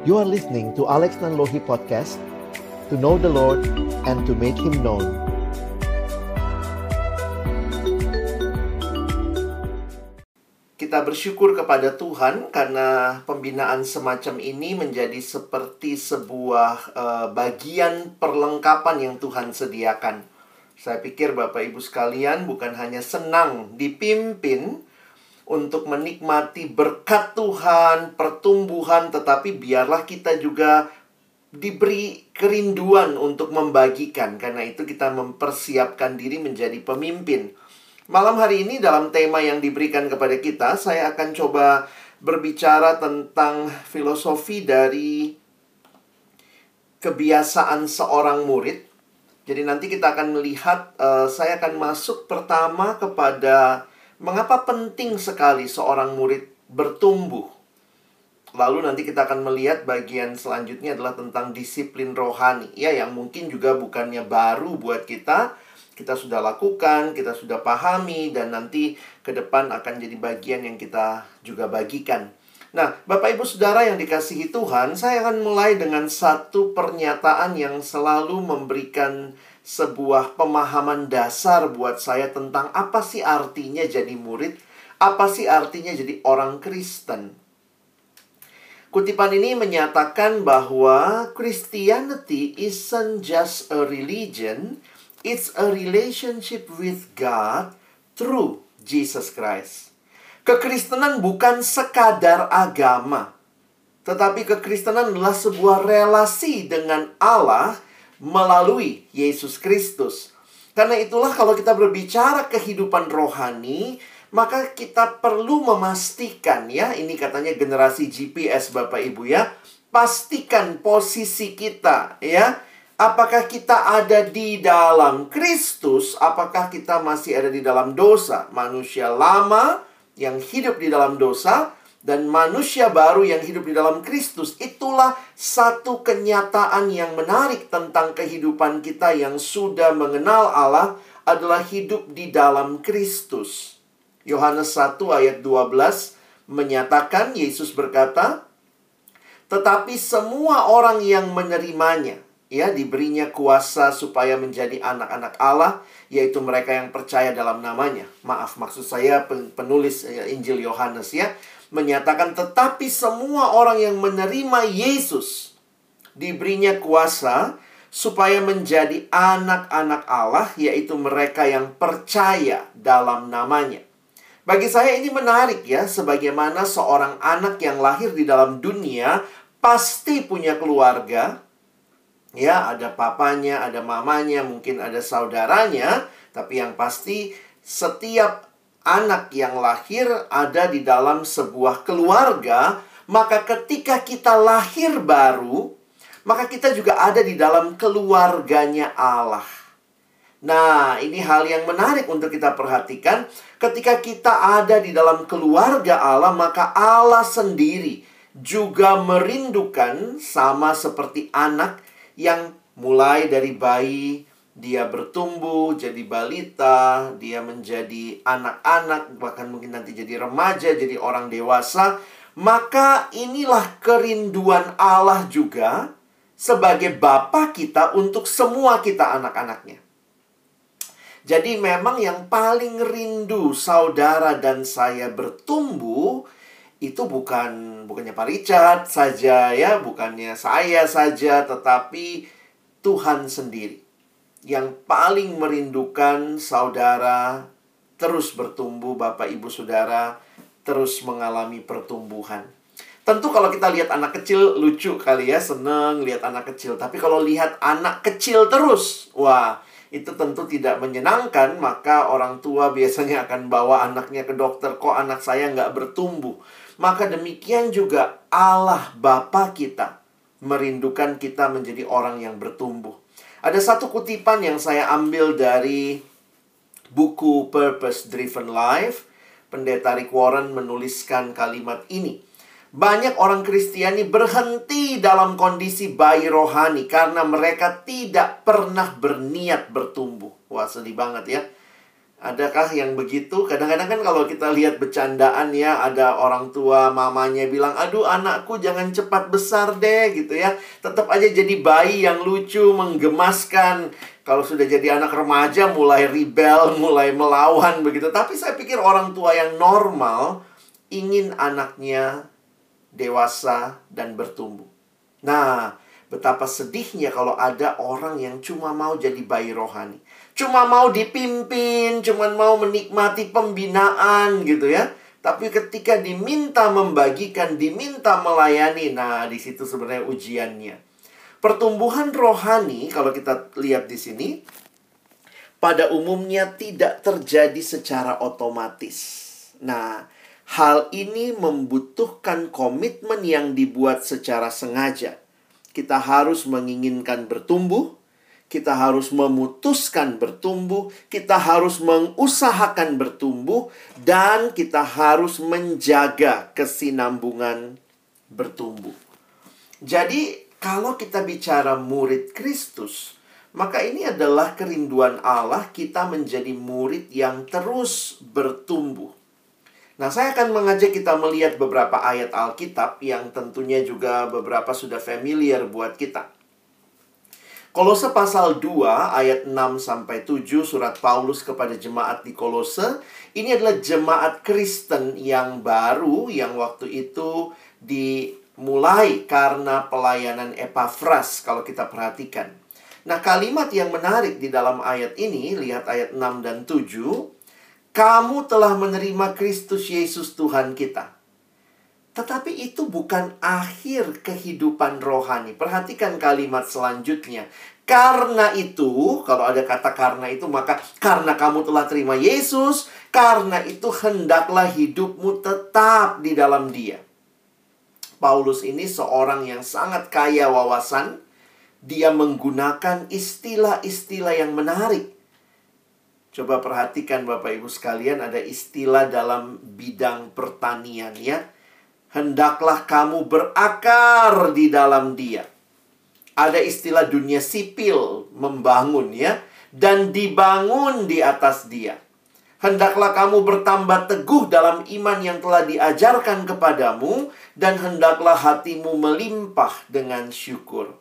You are listening to Alex Nanlohi Podcast To know the Lord and to make Him known Kita bersyukur kepada Tuhan karena pembinaan semacam ini menjadi seperti sebuah uh, bagian perlengkapan yang Tuhan sediakan. Saya pikir Bapak Ibu sekalian bukan hanya senang dipimpin, untuk menikmati berkat Tuhan, pertumbuhan, tetapi biarlah kita juga diberi kerinduan untuk membagikan. Karena itu kita mempersiapkan diri menjadi pemimpin. Malam hari ini dalam tema yang diberikan kepada kita, saya akan coba berbicara tentang filosofi dari kebiasaan seorang murid. Jadi nanti kita akan melihat, uh, saya akan masuk pertama kepada Mengapa penting sekali seorang murid bertumbuh? Lalu nanti kita akan melihat bagian selanjutnya adalah tentang disiplin rohani. Ya, yang mungkin juga bukannya baru buat kita. Kita sudah lakukan, kita sudah pahami, dan nanti ke depan akan jadi bagian yang kita juga bagikan. Nah, Bapak Ibu Saudara yang dikasihi Tuhan, saya akan mulai dengan satu pernyataan yang selalu memberikan sebuah pemahaman dasar buat saya tentang apa sih artinya jadi murid, apa sih artinya jadi orang Kristen. Kutipan ini menyatakan bahwa Christianity isn't just a religion, it's a relationship with God through Jesus Christ. Kekristenan bukan sekadar agama, tetapi kekristenan adalah sebuah relasi dengan Allah melalui Yesus Kristus. Karena itulah kalau kita berbicara kehidupan rohani, maka kita perlu memastikan ya, ini katanya generasi GPS Bapak Ibu ya, pastikan posisi kita ya. Apakah kita ada di dalam Kristus? Apakah kita masih ada di dalam dosa? Manusia lama yang hidup di dalam dosa dan manusia baru yang hidup di dalam Kristus. Itulah satu kenyataan yang menarik tentang kehidupan kita yang sudah mengenal Allah adalah hidup di dalam Kristus. Yohanes 1 ayat 12 menyatakan Yesus berkata, "Tetapi semua orang yang menerimanya, ya diberinya kuasa supaya menjadi anak-anak Allah, yaitu mereka yang percaya dalam namanya." Maaf, maksud saya penulis eh, Injil Yohanes ya menyatakan tetapi semua orang yang menerima Yesus diberinya kuasa supaya menjadi anak-anak Allah yaitu mereka yang percaya dalam namanya. Bagi saya ini menarik ya sebagaimana seorang anak yang lahir di dalam dunia pasti punya keluarga. Ya, ada papanya, ada mamanya, mungkin ada saudaranya, tapi yang pasti setiap anak yang lahir ada di dalam sebuah keluarga, maka ketika kita lahir baru, maka kita juga ada di dalam keluarganya Allah. Nah, ini hal yang menarik untuk kita perhatikan. Ketika kita ada di dalam keluarga Allah, maka Allah sendiri juga merindukan sama seperti anak yang mulai dari bayi dia bertumbuh jadi balita, dia menjadi anak-anak, bahkan mungkin nanti jadi remaja, jadi orang dewasa, maka inilah kerinduan Allah juga sebagai Bapa kita untuk semua kita anak-anaknya. Jadi memang yang paling rindu saudara dan saya bertumbuh itu bukan bukannya Pak Richard saja ya, bukannya saya saja, tetapi Tuhan sendiri yang paling merindukan saudara terus bertumbuh, Bapak Ibu Saudara terus mengalami pertumbuhan. Tentu kalau kita lihat anak kecil lucu kali ya, seneng lihat anak kecil. Tapi kalau lihat anak kecil terus, wah itu tentu tidak menyenangkan. Maka orang tua biasanya akan bawa anaknya ke dokter, kok anak saya nggak bertumbuh. Maka demikian juga Allah Bapa kita merindukan kita menjadi orang yang bertumbuh. Ada satu kutipan yang saya ambil dari buku Purpose Driven Life. Pendeta Rick Warren menuliskan kalimat ini. Banyak orang Kristiani berhenti dalam kondisi bayi rohani karena mereka tidak pernah berniat bertumbuh. Wah, sedih banget ya. Adakah yang begitu? Kadang-kadang kan kalau kita lihat bercandaan ya, ada orang tua mamanya bilang, "Aduh, anakku jangan cepat besar deh," gitu ya. Tetap aja jadi bayi yang lucu, menggemaskan. Kalau sudah jadi anak remaja mulai rebel, mulai melawan begitu. Tapi saya pikir orang tua yang normal ingin anaknya dewasa dan bertumbuh. Nah, betapa sedihnya kalau ada orang yang cuma mau jadi bayi rohani cuma mau dipimpin, cuma mau menikmati pembinaan gitu ya. Tapi ketika diminta membagikan, diminta melayani, nah di situ sebenarnya ujiannya. Pertumbuhan rohani kalau kita lihat di sini pada umumnya tidak terjadi secara otomatis. Nah, hal ini membutuhkan komitmen yang dibuat secara sengaja. Kita harus menginginkan bertumbuh, kita harus memutuskan bertumbuh, kita harus mengusahakan bertumbuh, dan kita harus menjaga kesinambungan bertumbuh. Jadi, kalau kita bicara murid Kristus, maka ini adalah kerinduan Allah kita menjadi murid yang terus bertumbuh. Nah, saya akan mengajak kita melihat beberapa ayat Alkitab yang tentunya juga beberapa sudah familiar buat kita. Kolose pasal 2 ayat 6 sampai 7 surat Paulus kepada jemaat di Kolose. Ini adalah jemaat Kristen yang baru yang waktu itu dimulai karena pelayanan Epafras kalau kita perhatikan. Nah, kalimat yang menarik di dalam ayat ini, lihat ayat 6 dan 7. Kamu telah menerima Kristus Yesus Tuhan kita tetapi itu bukan akhir kehidupan rohani. Perhatikan kalimat selanjutnya. Karena itu, kalau ada kata karena itu, maka karena kamu telah terima Yesus, karena itu hendaklah hidupmu tetap di dalam dia. Paulus ini seorang yang sangat kaya wawasan. Dia menggunakan istilah-istilah yang menarik. Coba perhatikan Bapak Ibu sekalian, ada istilah dalam bidang pertanian ya hendaklah kamu berakar di dalam dia. Ada istilah dunia sipil membangun ya dan dibangun di atas dia. Hendaklah kamu bertambah teguh dalam iman yang telah diajarkan kepadamu dan hendaklah hatimu melimpah dengan syukur.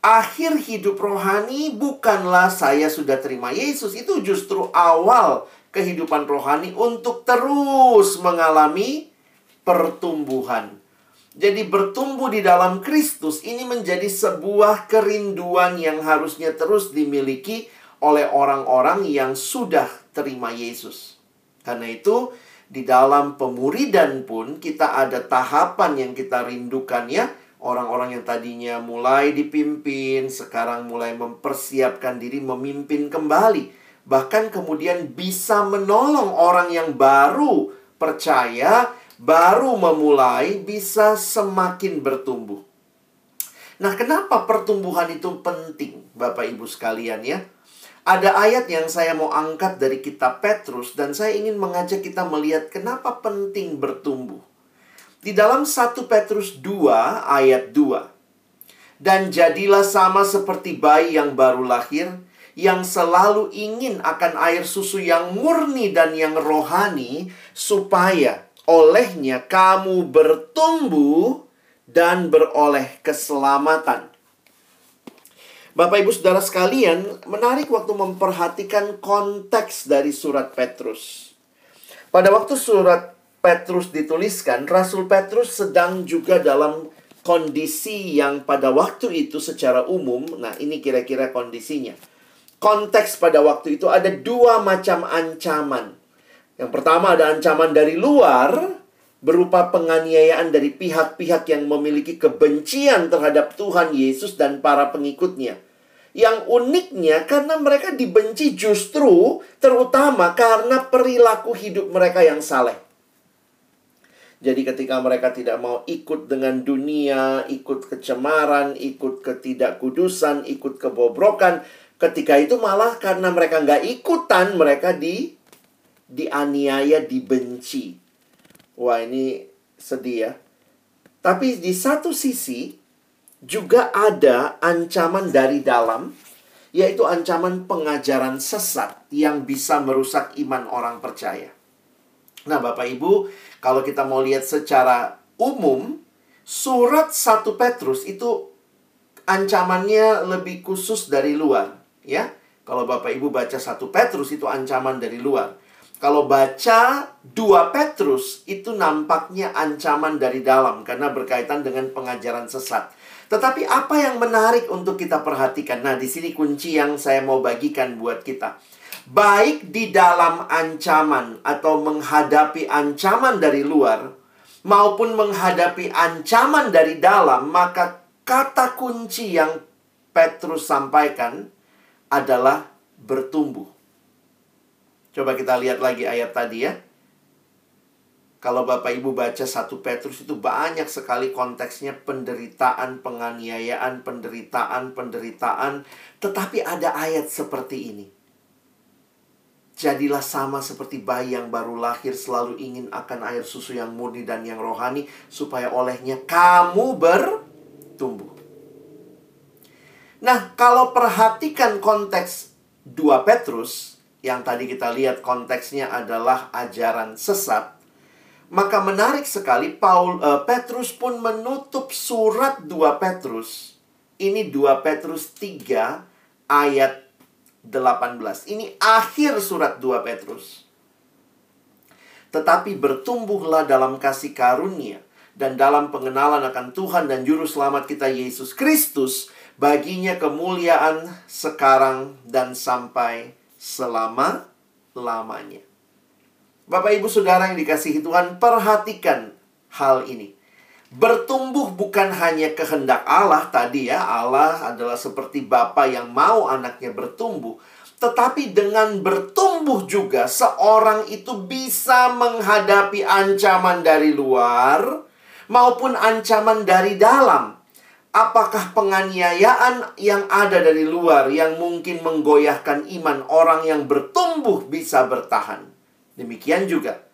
Akhir hidup rohani bukanlah saya sudah terima Yesus, itu justru awal kehidupan rohani untuk terus mengalami pertumbuhan. Jadi bertumbuh di dalam Kristus ini menjadi sebuah kerinduan yang harusnya terus dimiliki oleh orang-orang yang sudah terima Yesus. Karena itu di dalam pemuridan pun kita ada tahapan yang kita rindukan ya. Orang-orang yang tadinya mulai dipimpin, sekarang mulai mempersiapkan diri memimpin kembali. Bahkan kemudian bisa menolong orang yang baru percaya baru memulai bisa semakin bertumbuh. Nah, kenapa pertumbuhan itu penting, Bapak Ibu sekalian ya? Ada ayat yang saya mau angkat dari kitab Petrus dan saya ingin mengajak kita melihat kenapa penting bertumbuh. Di dalam 1 Petrus 2 ayat 2. Dan jadilah sama seperti bayi yang baru lahir, yang selalu ingin akan air susu yang murni dan yang rohani, supaya olehnya kamu bertumbuh dan beroleh keselamatan. Bapak Ibu Saudara sekalian, menarik waktu memperhatikan konteks dari surat Petrus. Pada waktu surat Petrus dituliskan, Rasul Petrus sedang juga dalam kondisi yang pada waktu itu secara umum, nah ini kira-kira kondisinya. Konteks pada waktu itu ada dua macam ancaman yang pertama ada ancaman dari luar berupa penganiayaan dari pihak-pihak yang memiliki kebencian terhadap Tuhan Yesus dan para pengikutnya. Yang uniknya karena mereka dibenci justru terutama karena perilaku hidup mereka yang saleh. Jadi ketika mereka tidak mau ikut dengan dunia, ikut kecemaran, ikut ketidakkudusan, ikut kebobrokan, ketika itu malah karena mereka nggak ikutan, mereka di dianiaya, dibenci. Wah, ini sedih ya. Tapi di satu sisi juga ada ancaman dari dalam yaitu ancaman pengajaran sesat yang bisa merusak iman orang percaya. Nah, Bapak Ibu, kalau kita mau lihat secara umum, surat 1 Petrus itu ancamannya lebih khusus dari luar, ya. Kalau Bapak Ibu baca 1 Petrus itu ancaman dari luar. Kalau baca 2 Petrus itu nampaknya ancaman dari dalam karena berkaitan dengan pengajaran sesat. Tetapi apa yang menarik untuk kita perhatikan? Nah, di sini kunci yang saya mau bagikan buat kita baik di dalam ancaman atau menghadapi ancaman dari luar maupun menghadapi ancaman dari dalam, maka kata kunci yang Petrus sampaikan adalah bertumbuh. Coba kita lihat lagi ayat tadi ya. Kalau Bapak Ibu baca satu Petrus itu banyak sekali konteksnya penderitaan, penganiayaan, penderitaan, penderitaan. Tetapi ada ayat seperti ini. Jadilah sama seperti bayi yang baru lahir selalu ingin akan air susu yang murni dan yang rohani supaya olehnya kamu bertumbuh. Nah, kalau perhatikan konteks 2 Petrus yang tadi kita lihat konteksnya adalah ajaran sesat, maka menarik sekali Paul uh, Petrus pun menutup surat 2 Petrus. Ini 2 Petrus 3 ayat 18. Ini akhir surat 2 Petrus. Tetapi bertumbuhlah dalam kasih karunia dan dalam pengenalan akan Tuhan dan Juru Selamat kita Yesus Kristus, baginya kemuliaan sekarang dan sampai selama-lamanya. Bapak Ibu Saudara yang dikasihi Tuhan, perhatikan hal ini. Bertumbuh bukan hanya kehendak Allah tadi ya, Allah adalah seperti Bapa yang mau anaknya bertumbuh. Tetapi dengan bertumbuh juga seorang itu bisa menghadapi ancaman dari luar maupun ancaman dari dalam. Apakah penganiayaan yang ada dari luar yang mungkin menggoyahkan iman orang yang bertumbuh bisa bertahan? Demikian juga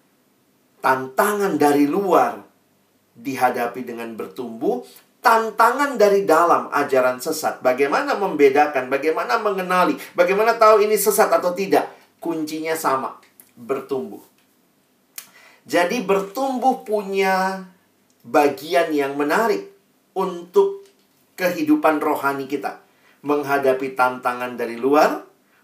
tantangan dari luar dihadapi dengan bertumbuh, tantangan dari dalam ajaran sesat. Bagaimana membedakan, bagaimana mengenali, bagaimana tahu ini sesat atau tidak? Kuncinya sama, bertumbuh. Jadi bertumbuh punya bagian yang menarik untuk kehidupan rohani kita. Menghadapi tantangan dari luar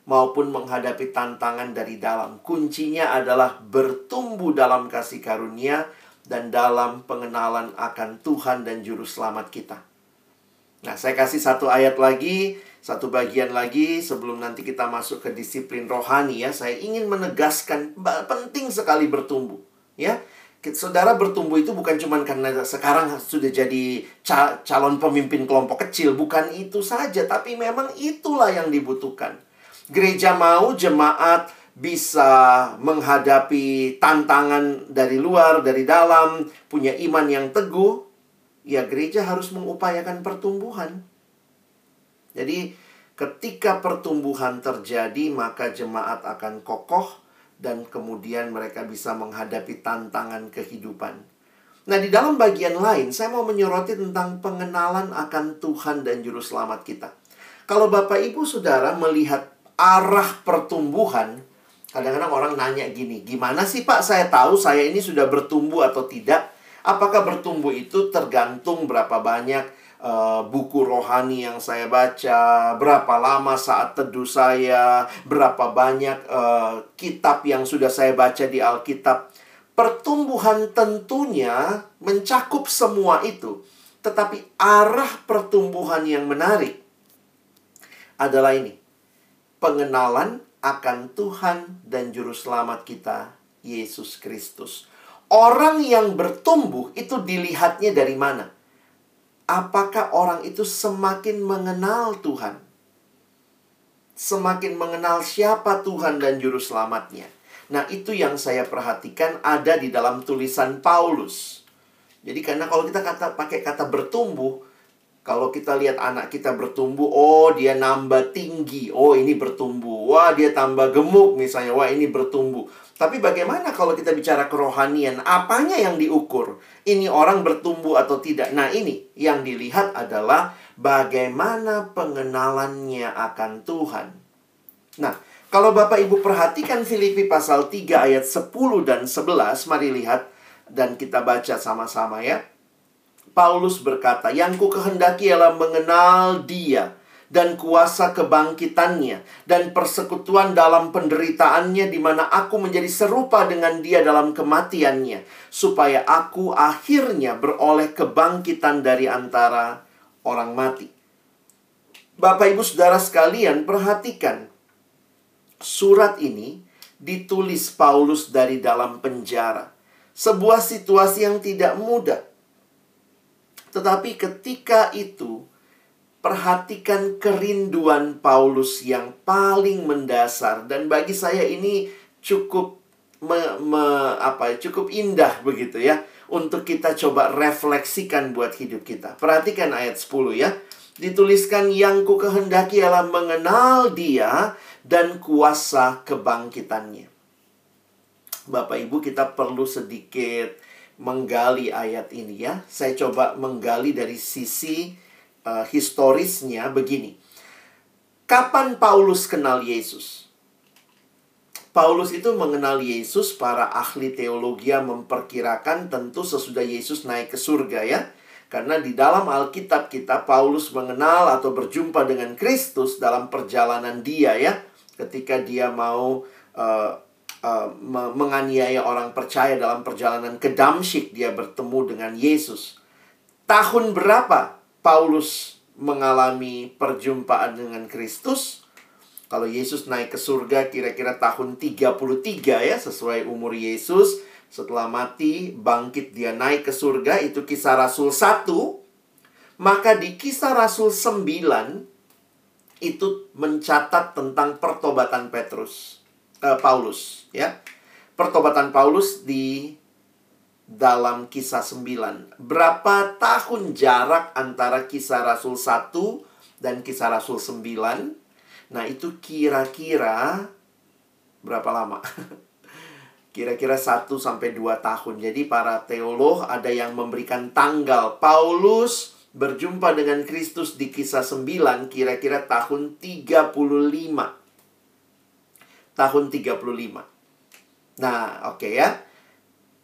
maupun menghadapi tantangan dari dalam. Kuncinya adalah bertumbuh dalam kasih karunia dan dalam pengenalan akan Tuhan dan Juru Selamat kita. Nah, saya kasih satu ayat lagi, satu bagian lagi sebelum nanti kita masuk ke disiplin rohani ya. Saya ingin menegaskan penting sekali bertumbuh, ya. Saudara bertumbuh itu bukan cuma karena sekarang sudah jadi calon pemimpin kelompok kecil, bukan itu saja, tapi memang itulah yang dibutuhkan. Gereja mau jemaat bisa menghadapi tantangan dari luar, dari dalam, punya iman yang teguh, ya gereja harus mengupayakan pertumbuhan. Jadi, ketika pertumbuhan terjadi, maka jemaat akan kokoh dan kemudian mereka bisa menghadapi tantangan kehidupan. Nah, di dalam bagian lain, saya mau menyoroti tentang pengenalan akan Tuhan dan Juru Selamat kita. Kalau Bapak Ibu Saudara melihat arah pertumbuhan, Kadang-kadang orang nanya gini, gimana sih Pak saya tahu saya ini sudah bertumbuh atau tidak? Apakah bertumbuh itu tergantung berapa banyak uh, buku rohani yang saya baca, berapa lama saat teduh saya, berapa banyak uh, kitab yang sudah saya baca di Alkitab. Pertumbuhan tentunya mencakup semua itu. Tetapi arah pertumbuhan yang menarik adalah ini. Pengenalan akan Tuhan dan Juru Selamat kita, Yesus Kristus. Orang yang bertumbuh itu dilihatnya dari mana? Apakah orang itu semakin mengenal Tuhan? Semakin mengenal siapa Tuhan dan Juru Selamatnya. Nah, itu yang saya perhatikan ada di dalam tulisan Paulus. Jadi karena kalau kita kata pakai kata bertumbuh, kalau kita lihat anak kita bertumbuh, oh dia nambah tinggi, oh ini bertumbuh. Wah, dia tambah gemuk misalnya, wah ini bertumbuh. Tapi bagaimana kalau kita bicara kerohanian? Apanya yang diukur? Ini orang bertumbuh atau tidak? Nah, ini yang dilihat adalah bagaimana pengenalannya akan Tuhan. Nah, kalau Bapak Ibu perhatikan Filipi pasal 3 ayat 10 dan 11, mari lihat dan kita baca sama-sama ya. Paulus berkata, "Yang ku kehendaki ialah mengenal Dia dan kuasa kebangkitannya dan persekutuan dalam penderitaannya di mana aku menjadi serupa dengan dia dalam kematiannya supaya aku akhirnya beroleh kebangkitan dari antara orang mati. Bapak Ibu Saudara sekalian, perhatikan surat ini ditulis Paulus dari dalam penjara. Sebuah situasi yang tidak mudah. Tetapi ketika itu perhatikan kerinduan Paulus yang paling mendasar dan bagi saya ini cukup me, me, apa ya, cukup indah begitu ya untuk kita coba refleksikan buat hidup kita. Perhatikan ayat 10 ya. Dituliskan yang ku kehendaki ialah mengenal dia dan kuasa kebangkitannya. Bapak Ibu kita perlu sedikit menggali ayat ini ya. Saya coba menggali dari sisi uh, historisnya begini. Kapan Paulus kenal Yesus? Paulus itu mengenal Yesus, para ahli teologi memperkirakan tentu sesudah Yesus naik ke surga ya. Karena di dalam Alkitab kita Paulus mengenal atau berjumpa dengan Kristus dalam perjalanan dia ya. Ketika dia mau uh, uh, menganiaya orang percaya dalam perjalanan ke Damsyik dia bertemu dengan Yesus. Tahun berapa Paulus mengalami perjumpaan dengan Kristus. Kalau Yesus naik ke surga kira-kira tahun 33 ya sesuai umur Yesus. Setelah mati, bangkit dia naik ke surga itu kisah Rasul 1. Maka di kisah Rasul 9 itu mencatat tentang pertobatan Petrus uh, Paulus ya. Pertobatan Paulus di dalam kisah 9. Berapa tahun jarak antara kisah Rasul 1 dan kisah Rasul 9? Nah, itu kira-kira berapa lama? Kira-kira 1 sampai 2 tahun. Jadi para teolog ada yang memberikan tanggal Paulus berjumpa dengan Kristus di kisah 9 kira-kira tahun 35. Tahun 35. Nah, oke okay ya.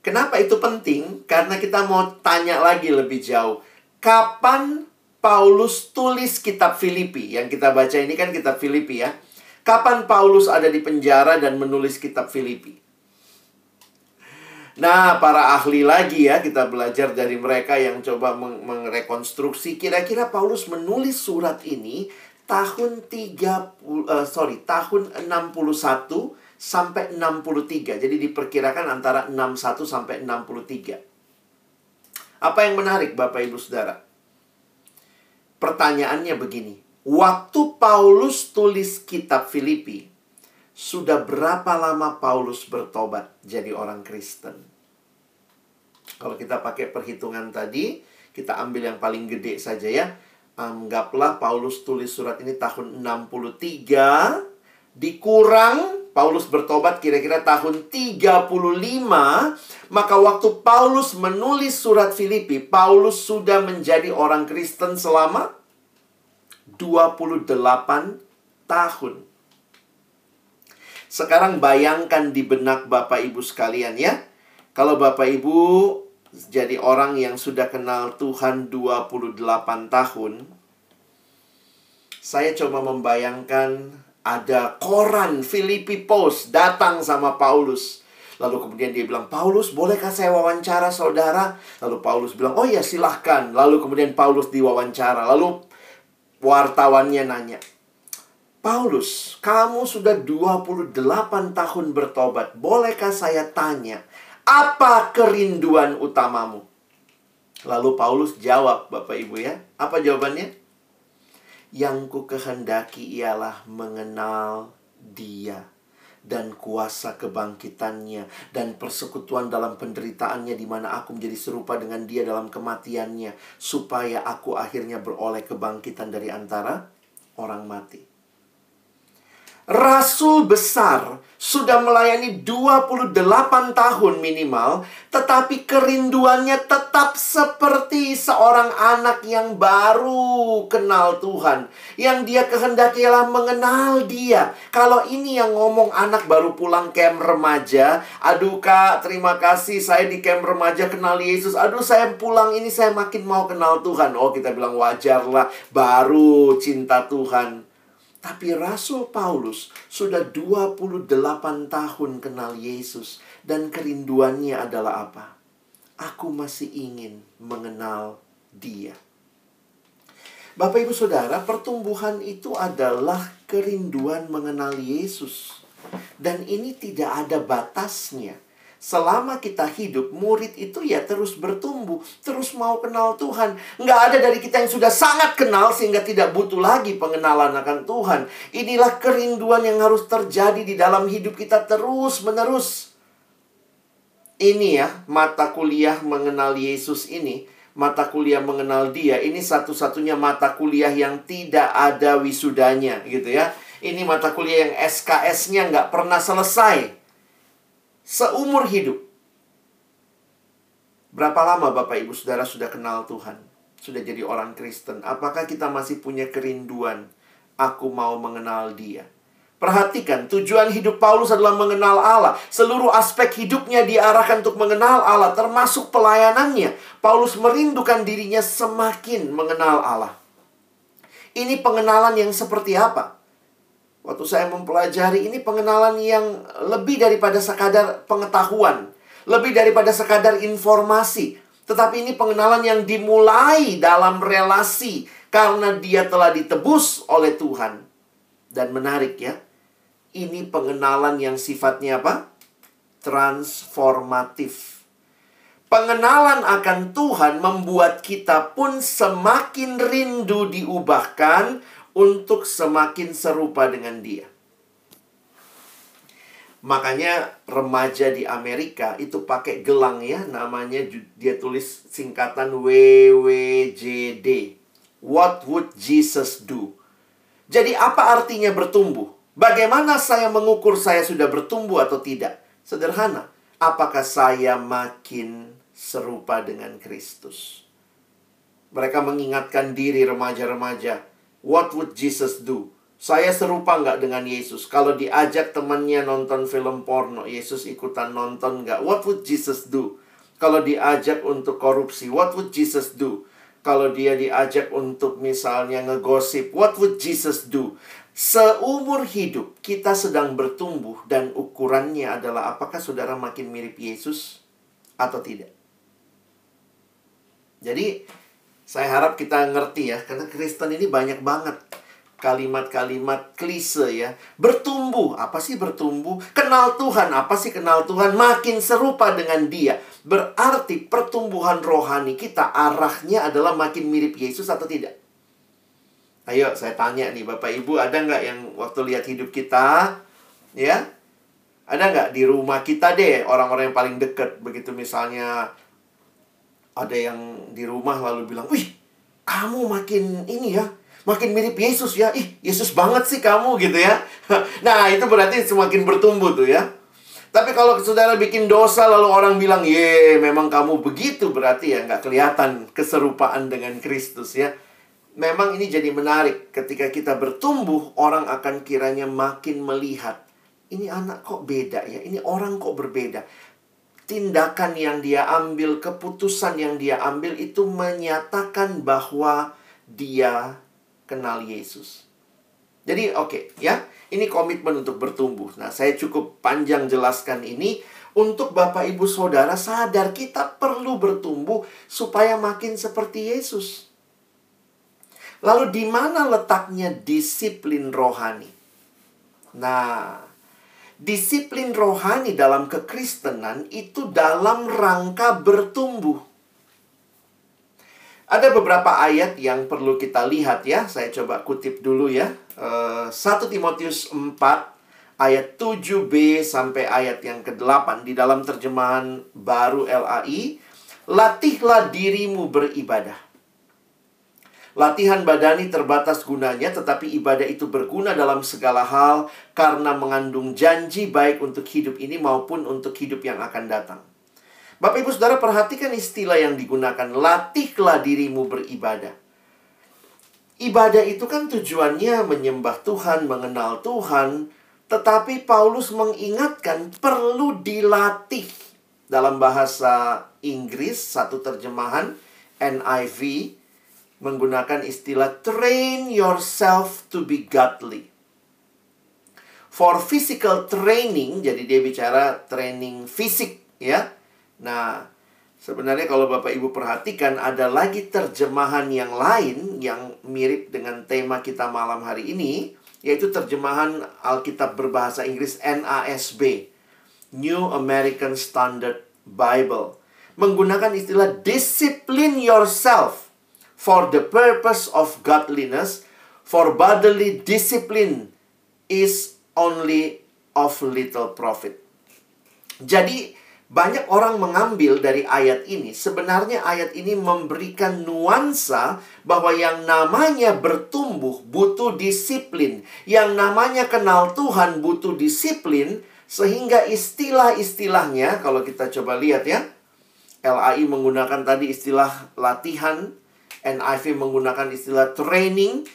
Kenapa itu penting? Karena kita mau tanya lagi lebih jauh. Kapan Paulus tulis kitab Filipi? Yang kita baca ini kan kitab Filipi ya. Kapan Paulus ada di penjara dan menulis kitab Filipi? Nah, para ahli lagi ya, kita belajar dari mereka yang coba meng mengrekonstruksi kira-kira Paulus menulis surat ini tahun 30 uh, sorry, tahun 61 sampai 63. Jadi diperkirakan antara 61 sampai 63. Apa yang menarik Bapak Ibu Saudara? Pertanyaannya begini. Waktu Paulus tulis kitab Filipi, sudah berapa lama Paulus bertobat jadi orang Kristen? Kalau kita pakai perhitungan tadi, kita ambil yang paling gede saja ya. Anggaplah Paulus tulis surat ini tahun 63 dikurang Paulus bertobat kira-kira tahun 35, maka waktu Paulus menulis surat Filipi, Paulus sudah menjadi orang Kristen selama 28 tahun. Sekarang bayangkan di benak Bapak Ibu sekalian ya. Kalau Bapak Ibu jadi orang yang sudah kenal Tuhan 28 tahun, saya coba membayangkan ada koran Filipi Post datang sama Paulus. Lalu kemudian dia bilang, Paulus, bolehkah saya wawancara saudara? Lalu Paulus bilang, oh ya silahkan. Lalu kemudian Paulus diwawancara. Lalu wartawannya nanya, Paulus, kamu sudah 28 tahun bertobat. Bolehkah saya tanya, apa kerinduan utamamu? Lalu Paulus jawab, Bapak Ibu ya. Apa jawabannya? Yang ku kehendaki ialah mengenal dia dan kuasa kebangkitannya dan persekutuan dalam penderitaannya di mana aku menjadi serupa dengan dia dalam kematiannya supaya aku akhirnya beroleh kebangkitan dari antara orang mati. Rasul besar sudah melayani 28 tahun minimal, tetapi kerinduannya tetap seperti seorang anak yang baru kenal Tuhan. Yang dia kehendaki ialah mengenal dia. Kalau ini yang ngomong anak baru pulang camp remaja, aduh kak terima kasih saya di camp remaja kenal Yesus. Aduh saya pulang ini saya makin mau kenal Tuhan. Oh kita bilang wajar lah, baru cinta Tuhan. Tapi Rasul Paulus sudah 28 tahun kenal Yesus dan kerinduannya adalah apa? Aku masih ingin mengenal dia. Bapak Ibu Saudara, pertumbuhan itu adalah kerinduan mengenal Yesus. Dan ini tidak ada batasnya selama kita hidup, murid itu ya terus bertumbuh, terus mau kenal Tuhan. Nggak ada dari kita yang sudah sangat kenal sehingga tidak butuh lagi pengenalan akan Tuhan. Inilah kerinduan yang harus terjadi di dalam hidup kita terus menerus. Ini ya, mata kuliah mengenal Yesus ini, mata kuliah mengenal dia, ini satu-satunya mata kuliah yang tidak ada wisudanya gitu ya. Ini mata kuliah yang SKS-nya nggak pernah selesai seumur hidup. Berapa lama Bapak Ibu Saudara sudah kenal Tuhan? Sudah jadi orang Kristen? Apakah kita masih punya kerinduan? Aku mau mengenal dia. Perhatikan, tujuan hidup Paulus adalah mengenal Allah. Seluruh aspek hidupnya diarahkan untuk mengenal Allah, termasuk pelayanannya. Paulus merindukan dirinya semakin mengenal Allah. Ini pengenalan yang seperti apa? Waktu saya mempelajari ini pengenalan yang lebih daripada sekadar pengetahuan, lebih daripada sekadar informasi, tetapi ini pengenalan yang dimulai dalam relasi karena dia telah ditebus oleh Tuhan. Dan menarik ya, ini pengenalan yang sifatnya apa? Transformatif. Pengenalan akan Tuhan membuat kita pun semakin rindu diubahkan untuk semakin serupa dengan dia. Makanya remaja di Amerika itu pakai gelang ya, namanya dia tulis singkatan WWJD. What would Jesus do? Jadi apa artinya bertumbuh? Bagaimana saya mengukur saya sudah bertumbuh atau tidak? Sederhana. Apakah saya makin serupa dengan Kristus? Mereka mengingatkan diri remaja-remaja, What would Jesus do? Saya serupa nggak dengan Yesus? Kalau diajak temannya nonton film porno, Yesus ikutan nonton nggak? What would Jesus do? Kalau diajak untuk korupsi, what would Jesus do? Kalau dia diajak untuk misalnya ngegosip, what would Jesus do? Seumur hidup kita sedang bertumbuh dan ukurannya adalah apakah saudara makin mirip Yesus atau tidak. Jadi saya harap kita ngerti ya, karena Kristen ini banyak banget kalimat-kalimat klise ya. Bertumbuh, apa sih bertumbuh? Kenal Tuhan, apa sih kenal Tuhan? Makin serupa dengan dia. Berarti pertumbuhan rohani kita arahnya adalah makin mirip Yesus atau tidak? Ayo saya tanya nih Bapak Ibu, ada nggak yang waktu lihat hidup kita, ya? Ada nggak di rumah kita deh orang-orang yang paling dekat begitu misalnya ada yang di rumah lalu bilang, "Wih, kamu makin ini ya, makin mirip Yesus ya. Ih, Yesus banget sih kamu gitu ya." Nah, itu berarti semakin bertumbuh tuh ya. Tapi kalau saudara bikin dosa lalu orang bilang, "Ye, memang kamu begitu," berarti ya nggak kelihatan keserupaan dengan Kristus ya. Memang ini jadi menarik ketika kita bertumbuh, orang akan kiranya makin melihat ini anak kok beda ya, ini orang kok berbeda tindakan yang dia ambil, keputusan yang dia ambil itu menyatakan bahwa dia kenal Yesus. Jadi oke okay, ya, ini komitmen untuk bertumbuh. Nah, saya cukup panjang jelaskan ini untuk Bapak Ibu Saudara sadar kita perlu bertumbuh supaya makin seperti Yesus. Lalu di mana letaknya disiplin rohani? Nah, disiplin rohani dalam kekristenan itu dalam rangka bertumbuh. Ada beberapa ayat yang perlu kita lihat ya. Saya coba kutip dulu ya. 1 eh, Timotius 4 ayat 7b sampai ayat yang ke-8 di dalam terjemahan baru LAI. Latihlah dirimu beribadah. Latihan badani terbatas gunanya, tetapi ibadah itu berguna dalam segala hal karena mengandung janji baik untuk hidup ini maupun untuk hidup yang akan datang. Bapak Ibu Saudara perhatikan istilah yang digunakan, latihlah dirimu beribadah. Ibadah itu kan tujuannya menyembah Tuhan, mengenal Tuhan, tetapi Paulus mengingatkan perlu dilatih. Dalam bahasa Inggris, satu terjemahan NIV menggunakan istilah train yourself to be godly. For physical training, jadi dia bicara training fisik ya. Nah, sebenarnya kalau Bapak Ibu perhatikan ada lagi terjemahan yang lain yang mirip dengan tema kita malam hari ini, yaitu terjemahan Alkitab berbahasa Inggris NASB, New American Standard Bible, menggunakan istilah discipline yourself for the purpose of godliness, for bodily discipline is only of little profit. Jadi, banyak orang mengambil dari ayat ini. Sebenarnya ayat ini memberikan nuansa bahwa yang namanya bertumbuh butuh disiplin. Yang namanya kenal Tuhan butuh disiplin. Sehingga istilah-istilahnya, kalau kita coba lihat ya. LAI menggunakan tadi istilah latihan, NIV menggunakan istilah training,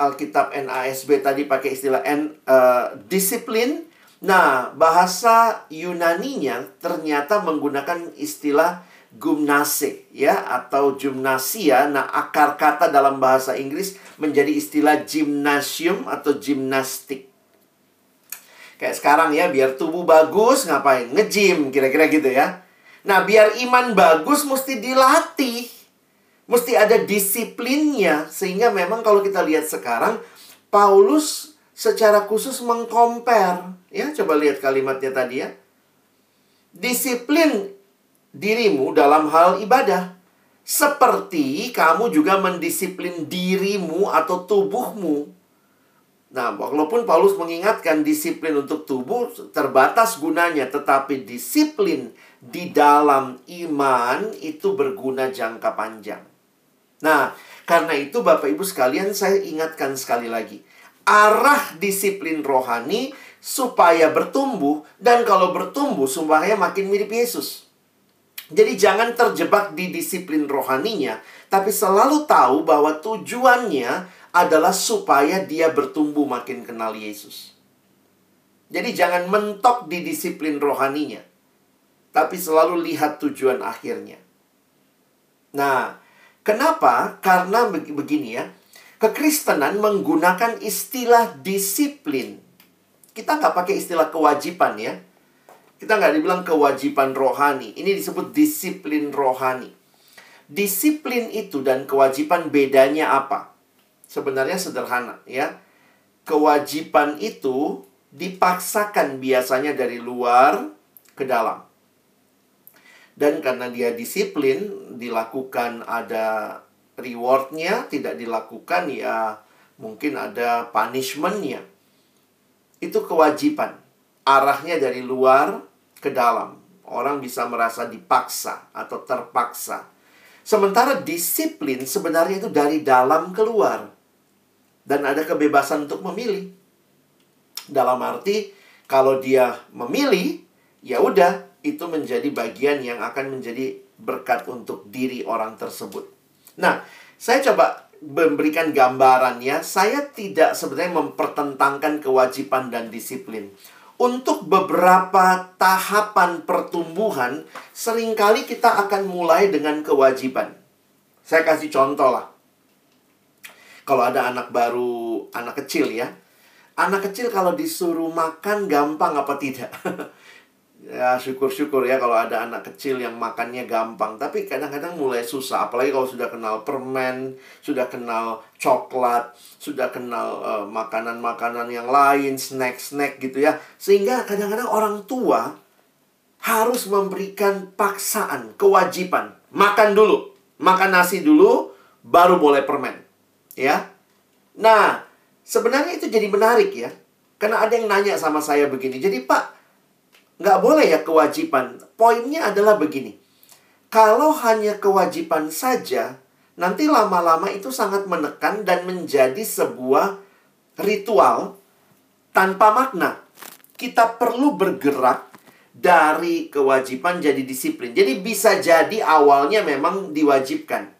Alkitab NASB tadi pakai istilah N, uh, disiplin. Nah, bahasa Yunaninya ternyata menggunakan istilah gymnase ya atau gymnasia. Nah, akar kata dalam bahasa Inggris menjadi istilah gymnasium atau gimnastik. Kayak sekarang ya, biar tubuh bagus ngapain? Nge-gym kira-kira gitu ya. Nah, biar iman bagus mesti dilatih. Mesti ada disiplinnya. Sehingga memang kalau kita lihat sekarang, Paulus secara khusus mengcompare. Ya, coba lihat kalimatnya tadi ya. Disiplin dirimu dalam hal ibadah. Seperti kamu juga mendisiplin dirimu atau tubuhmu. Nah, walaupun Paulus mengingatkan disiplin untuk tubuh terbatas gunanya, tetapi disiplin di dalam iman itu berguna jangka panjang. Nah, karena itu Bapak Ibu sekalian saya ingatkan sekali lagi. Arah disiplin rohani supaya bertumbuh dan kalau bertumbuh supaya makin mirip Yesus. Jadi jangan terjebak di disiplin rohaninya, tapi selalu tahu bahwa tujuannya adalah supaya dia bertumbuh makin kenal Yesus. Jadi jangan mentok di disiplin rohaninya, tapi selalu lihat tujuan akhirnya. Nah, Kenapa? Karena begini ya. Kekristenan menggunakan istilah disiplin. Kita nggak pakai istilah kewajiban ya. Kita nggak dibilang kewajiban rohani. Ini disebut disiplin rohani. Disiplin itu dan kewajiban bedanya apa? Sebenarnya sederhana ya. Kewajiban itu dipaksakan biasanya dari luar ke dalam. Dan karena dia disiplin, dilakukan ada rewardnya, tidak dilakukan ya mungkin ada punishmentnya. Itu kewajiban. Arahnya dari luar ke dalam. Orang bisa merasa dipaksa atau terpaksa. Sementara disiplin sebenarnya itu dari dalam keluar. Dan ada kebebasan untuk memilih. Dalam arti, kalau dia memilih, ya udah itu menjadi bagian yang akan menjadi berkat untuk diri orang tersebut. Nah, saya coba memberikan gambarannya. Saya tidak sebenarnya mempertentangkan kewajiban dan disiplin. Untuk beberapa tahapan pertumbuhan, sering kali kita akan mulai dengan kewajiban. Saya kasih contoh lah. Kalau ada anak baru, anak kecil ya. Anak kecil kalau disuruh makan gampang apa tidak? ya syukur-syukur ya kalau ada anak kecil yang makannya gampang. Tapi kadang-kadang mulai susah apalagi kalau sudah kenal permen sudah kenal coklat sudah kenal uh, makanan-makanan yang lain snack-snack gitu ya. Sehingga kadang-kadang orang tua harus memberikan paksaan kewajiban. Makan dulu makan nasi dulu baru boleh permen ya. Nah sebenarnya itu jadi menarik ya. Karena ada yang nanya sama saya begini jadi pak Nggak boleh ya kewajiban. Poinnya adalah begini. Kalau hanya kewajiban saja, nanti lama-lama itu sangat menekan dan menjadi sebuah ritual tanpa makna. Kita perlu bergerak dari kewajiban jadi disiplin. Jadi bisa jadi awalnya memang diwajibkan.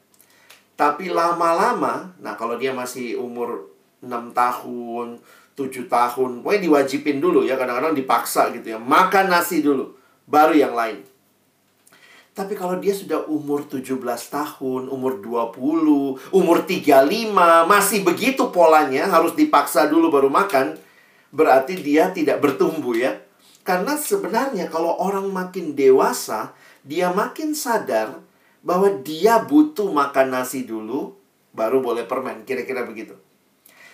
Tapi lama-lama, nah kalau dia masih umur 6 tahun, 7 tahun, pokoknya diwajibin dulu ya, kadang-kadang dipaksa gitu ya. Makan nasi dulu, baru yang lain. Tapi kalau dia sudah umur 17 tahun, umur 20, umur 35, masih begitu polanya, harus dipaksa dulu baru makan, berarti dia tidak bertumbuh ya. Karena sebenarnya kalau orang makin dewasa, dia makin sadar bahwa dia butuh makan nasi dulu, baru boleh permen, kira-kira begitu.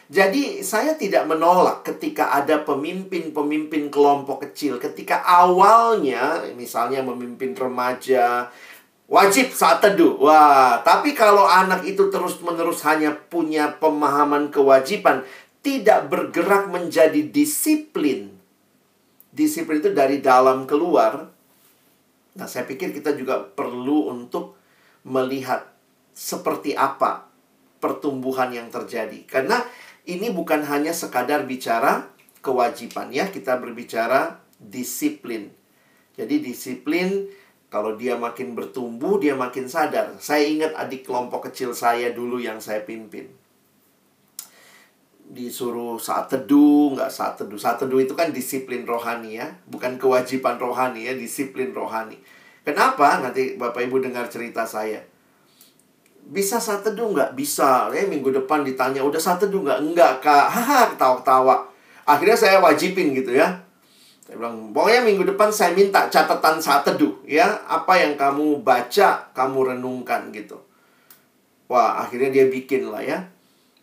Jadi saya tidak menolak ketika ada pemimpin-pemimpin kelompok kecil ketika awalnya misalnya memimpin remaja wajib saat teduh. Wah, tapi kalau anak itu terus-menerus hanya punya pemahaman kewajiban, tidak bergerak menjadi disiplin. Disiplin itu dari dalam keluar. Nah, saya pikir kita juga perlu untuk melihat seperti apa pertumbuhan yang terjadi. Karena ini bukan hanya sekadar bicara kewajiban ya, kita berbicara disiplin. Jadi disiplin kalau dia makin bertumbuh, dia makin sadar. Saya ingat adik kelompok kecil saya dulu yang saya pimpin. Disuruh saat teduh, nggak saat teduh. Saat teduh itu kan disiplin rohani ya. Bukan kewajiban rohani ya, disiplin rohani. Kenapa? Nanti Bapak Ibu dengar cerita saya bisa saat teduh nggak? Bisa. Ya, minggu depan ditanya, udah saat teduh nggak? Enggak, Kak. Haha, ketawa-ketawa. Akhirnya saya wajibin gitu ya. Saya bilang, pokoknya minggu depan saya minta catatan saat teduh. ya Apa yang kamu baca, kamu renungkan gitu. Wah, akhirnya dia bikin lah ya.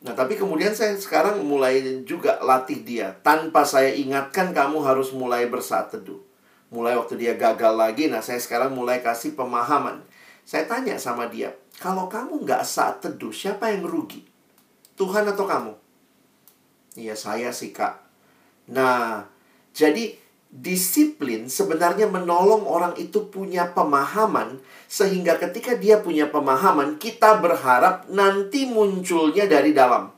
Nah, tapi kemudian saya sekarang mulai juga latih dia. Tanpa saya ingatkan, kamu harus mulai bersaat teduh. Mulai waktu dia gagal lagi, nah saya sekarang mulai kasih pemahaman. Saya tanya sama dia, kalau kamu nggak saat teduh, siapa yang rugi? Tuhan atau kamu? Iya, saya sih, Kak. Nah, jadi disiplin sebenarnya menolong orang itu punya pemahaman sehingga ketika dia punya pemahaman, kita berharap nanti munculnya dari dalam.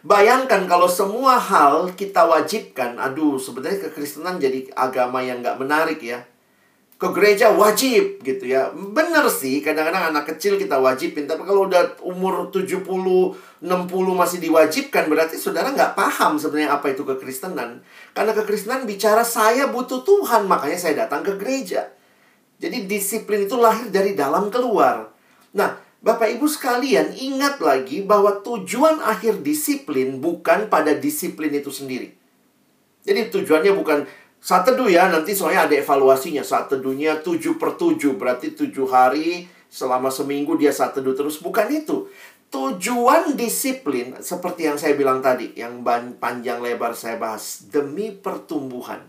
Bayangkan kalau semua hal kita wajibkan, aduh sebenarnya kekristenan jadi agama yang nggak menarik ya ke gereja wajib gitu ya. Bener sih, kadang-kadang anak kecil kita wajibin. Tapi kalau udah umur 70, 60 masih diwajibkan, berarti saudara nggak paham sebenarnya apa itu kekristenan. Karena kekristenan bicara saya butuh Tuhan, makanya saya datang ke gereja. Jadi disiplin itu lahir dari dalam keluar. Nah, Bapak Ibu sekalian ingat lagi bahwa tujuan akhir disiplin bukan pada disiplin itu sendiri. Jadi tujuannya bukan saat teduh ya, nanti soalnya ada evaluasinya. Saat teduhnya 7 per 7, berarti 7 hari selama seminggu dia saat teduh terus. Bukan itu. Tujuan disiplin, seperti yang saya bilang tadi, yang panjang lebar saya bahas, demi pertumbuhan.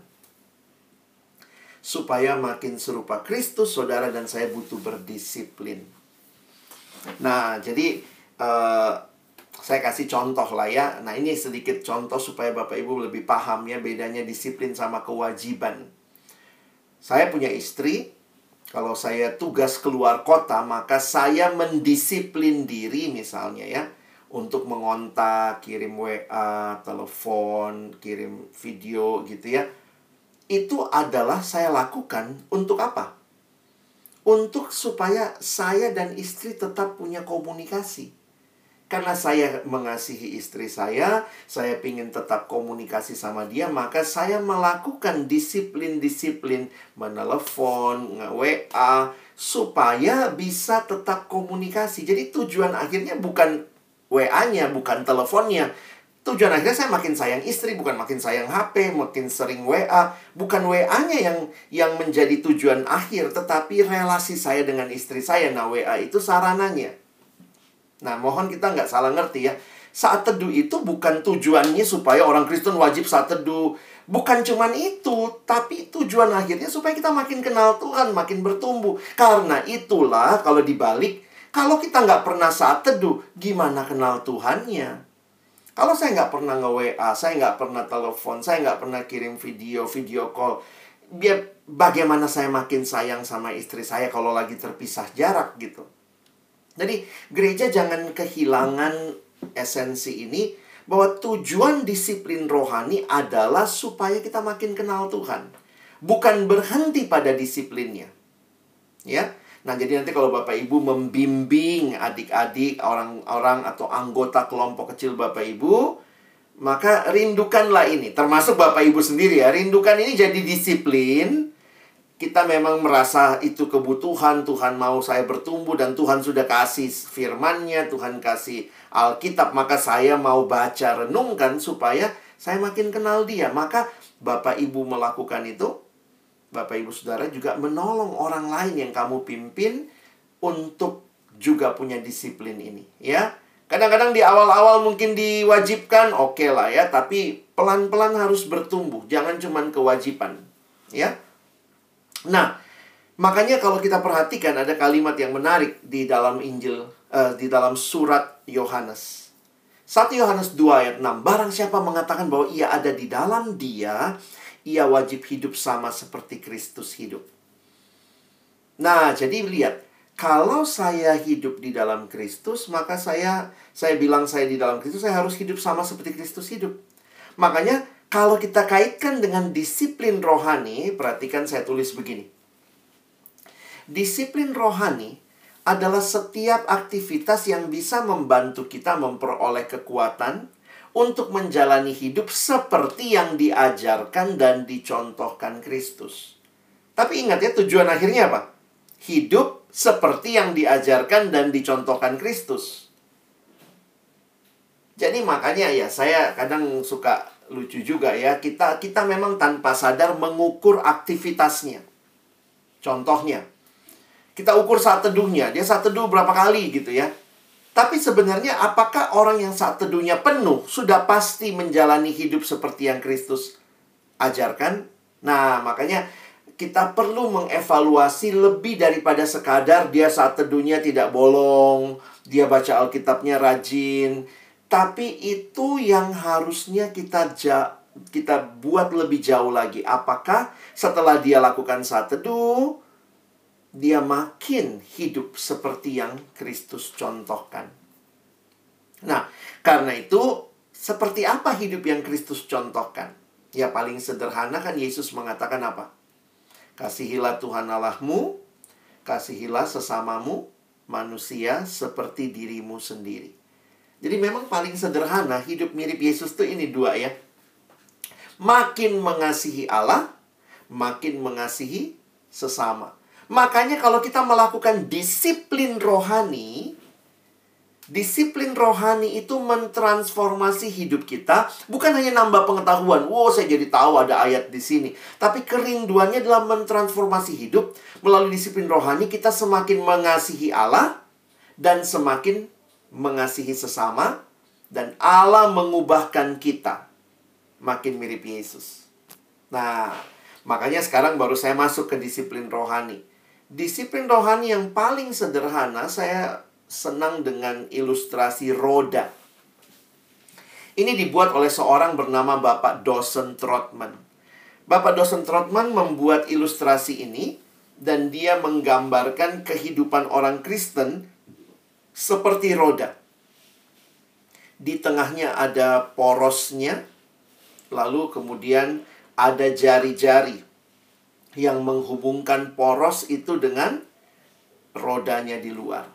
Supaya makin serupa Kristus, saudara dan saya butuh berdisiplin. Nah, jadi uh, saya kasih contoh lah ya. Nah, ini sedikit contoh supaya Bapak Ibu lebih paham ya bedanya disiplin sama kewajiban. Saya punya istri, kalau saya tugas keluar kota, maka saya mendisiplin diri misalnya ya untuk mengontak, kirim WA, telepon, kirim video gitu ya. Itu adalah saya lakukan untuk apa? Untuk supaya saya dan istri tetap punya komunikasi karena saya mengasihi istri saya, saya ingin tetap komunikasi sama dia, maka saya melakukan disiplin-disiplin menelepon, nge-WA, supaya bisa tetap komunikasi. Jadi tujuan akhirnya bukan WA-nya, bukan teleponnya. Tujuan akhirnya saya makin sayang istri, bukan makin sayang HP, makin sering WA. Bukan WA-nya yang yang menjadi tujuan akhir, tetapi relasi saya dengan istri saya. Nah, WA itu sarananya. Nah, mohon kita nggak salah ngerti ya. Saat teduh itu bukan tujuannya supaya orang Kristen wajib saat teduh. Bukan cuman itu, tapi tujuan akhirnya supaya kita makin kenal Tuhan, makin bertumbuh. Karena itulah kalau dibalik, kalau kita nggak pernah saat teduh, gimana kenal Tuhannya? Kalau saya nggak pernah nge-WA, saya nggak pernah telepon, saya nggak pernah kirim video, video call, biar bagaimana saya makin sayang sama istri saya kalau lagi terpisah jarak gitu. Jadi gereja jangan kehilangan esensi ini bahwa tujuan disiplin rohani adalah supaya kita makin kenal Tuhan. Bukan berhenti pada disiplinnya. Ya. Nah, jadi nanti kalau Bapak Ibu membimbing adik-adik, orang-orang atau anggota kelompok kecil Bapak Ibu, maka rindukanlah ini. Termasuk Bapak Ibu sendiri ya. Rindukan ini jadi disiplin. Kita memang merasa itu kebutuhan, Tuhan mau saya bertumbuh dan Tuhan sudah kasih firman-Nya, Tuhan kasih Alkitab, maka saya mau baca renungkan supaya saya makin kenal dia. Maka Bapak Ibu melakukan itu, Bapak Ibu Saudara juga menolong orang lain yang kamu pimpin untuk juga punya disiplin ini, ya. Kadang-kadang di awal-awal mungkin diwajibkan, oke okay lah ya, tapi pelan-pelan harus bertumbuh, jangan cuma kewajiban, ya. Nah, makanya kalau kita perhatikan ada kalimat yang menarik di dalam Injil uh, di dalam surat Yohanes. 1 Yohanes 2 ayat 6. Barang siapa mengatakan bahwa ia ada di dalam dia, ia wajib hidup sama seperti Kristus hidup. Nah, jadi lihat, kalau saya hidup di dalam Kristus, maka saya saya bilang saya di dalam Kristus, saya harus hidup sama seperti Kristus hidup. Makanya kalau kita kaitkan dengan disiplin rohani, perhatikan saya tulis begini. Disiplin rohani adalah setiap aktivitas yang bisa membantu kita memperoleh kekuatan untuk menjalani hidup seperti yang diajarkan dan dicontohkan Kristus. Tapi ingat ya, tujuan akhirnya apa? Hidup seperti yang diajarkan dan dicontohkan Kristus. Jadi makanya ya saya kadang suka lucu juga ya. Kita kita memang tanpa sadar mengukur aktivitasnya. Contohnya, kita ukur saat teduhnya. Dia saat teduh berapa kali gitu ya. Tapi sebenarnya apakah orang yang saat teduhnya penuh sudah pasti menjalani hidup seperti yang Kristus ajarkan? Nah, makanya kita perlu mengevaluasi lebih daripada sekadar dia saat teduhnya tidak bolong, dia baca Alkitabnya rajin. Tapi itu yang harusnya kita ja kita buat lebih jauh lagi. Apakah setelah dia lakukan saat teduh, dia makin hidup seperti yang Kristus contohkan. Nah, karena itu, seperti apa hidup yang Kristus contohkan? Ya, paling sederhana kan Yesus mengatakan apa? Kasihilah Tuhan Allahmu, kasihilah sesamamu, manusia seperti dirimu sendiri. Jadi memang paling sederhana hidup mirip Yesus tuh ini dua ya. Makin mengasihi Allah, makin mengasihi sesama. Makanya kalau kita melakukan disiplin rohani, disiplin rohani itu mentransformasi hidup kita, bukan hanya nambah pengetahuan. Wow, saya jadi tahu ada ayat di sini. Tapi kerinduannya dalam mentransformasi hidup melalui disiplin rohani kita semakin mengasihi Allah dan semakin mengasihi sesama dan Allah mengubahkan kita makin mirip Yesus. Nah, makanya sekarang baru saya masuk ke disiplin rohani disiplin rohani yang paling sederhana saya senang dengan ilustrasi roda. Ini dibuat oleh seorang bernama Bapak Dawson Trotman. Bapak Dawson Trotman membuat ilustrasi ini dan dia menggambarkan kehidupan orang Kristen seperti roda. Di tengahnya ada porosnya, lalu kemudian ada jari-jari yang menghubungkan poros itu dengan rodanya di luar.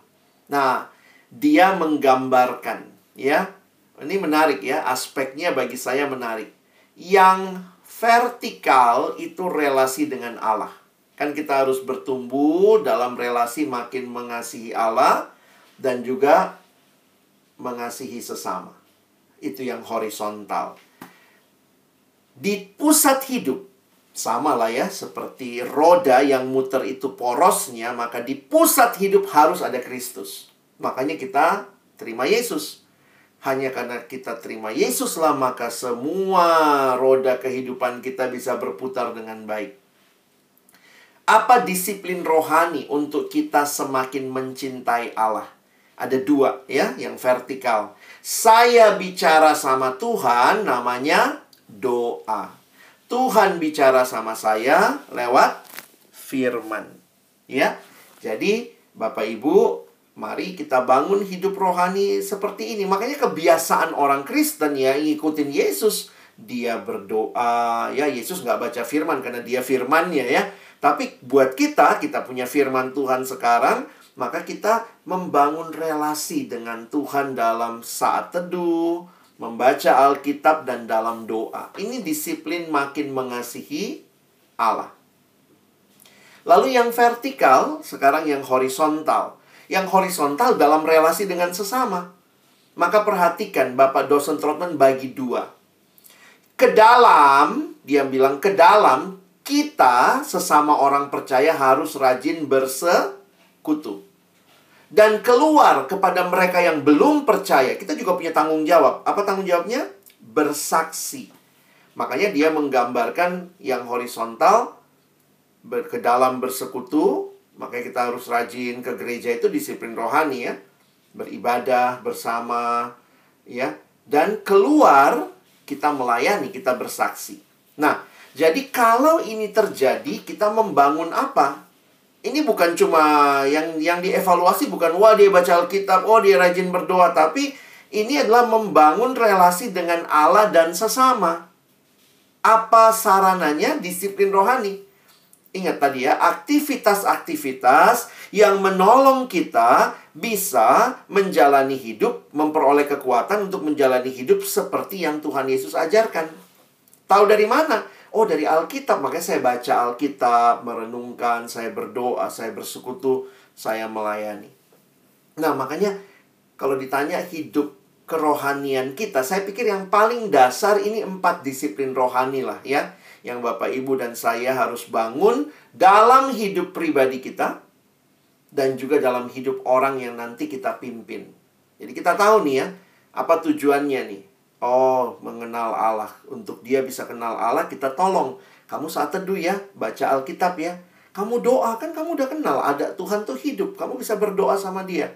Nah, dia menggambarkan ya. Ini menarik ya, aspeknya bagi saya menarik. Yang vertikal itu relasi dengan Allah. Kan kita harus bertumbuh dalam relasi makin mengasihi Allah dan juga mengasihi sesama. Itu yang horizontal. Di pusat hidup sama lah ya, seperti roda yang muter itu porosnya, maka di pusat hidup harus ada Kristus. Makanya kita terima Yesus. Hanya karena kita terima Yesuslah maka semua roda kehidupan kita bisa berputar dengan baik. Apa disiplin rohani untuk kita semakin mencintai Allah? Ada dua ya, yang vertikal. Saya bicara sama Tuhan namanya doa. Tuhan bicara sama saya lewat firman. Ya. Jadi Bapak Ibu Mari kita bangun hidup rohani seperti ini. Makanya kebiasaan orang Kristen ya ngikutin Yesus. Dia berdoa. Ya Yesus nggak baca firman karena dia firmannya ya. Tapi buat kita, kita punya firman Tuhan sekarang. Maka kita membangun relasi dengan Tuhan dalam saat teduh. Membaca Alkitab dan dalam doa. Ini disiplin makin mengasihi Allah. Lalu yang vertikal, sekarang yang horizontal yang horizontal dalam relasi dengan sesama. Maka perhatikan Bapak dosen Trotman bagi dua. Ke dalam, dia bilang ke dalam, kita sesama orang percaya harus rajin bersekutu. Dan keluar kepada mereka yang belum percaya, kita juga punya tanggung jawab. Apa tanggung jawabnya? Bersaksi. Makanya dia menggambarkan yang horizontal, ke dalam bersekutu, Makanya kita harus rajin ke gereja itu disiplin rohani ya. Beribadah bersama ya. Dan keluar kita melayani, kita bersaksi. Nah, jadi kalau ini terjadi, kita membangun apa? Ini bukan cuma yang yang dievaluasi bukan wah dia baca Alkitab, oh dia rajin berdoa, tapi ini adalah membangun relasi dengan Allah dan sesama. Apa sarananya? Disiplin rohani. Ingat tadi ya, aktivitas-aktivitas yang menolong kita bisa menjalani hidup, memperoleh kekuatan untuk menjalani hidup seperti yang Tuhan Yesus ajarkan. Tahu dari mana? Oh, dari Alkitab. Makanya saya baca Alkitab, merenungkan, saya berdoa, saya bersekutu, saya melayani. Nah, makanya kalau ditanya hidup kerohanian kita, saya pikir yang paling dasar ini empat disiplin rohani lah ya yang Bapak Ibu dan saya harus bangun dalam hidup pribadi kita dan juga dalam hidup orang yang nanti kita pimpin. Jadi kita tahu nih ya, apa tujuannya nih? Oh, mengenal Allah. Untuk dia bisa kenal Allah, kita tolong. Kamu saat teduh ya, baca Alkitab ya. Kamu doa kan kamu udah kenal ada Tuhan tuh hidup. Kamu bisa berdoa sama dia.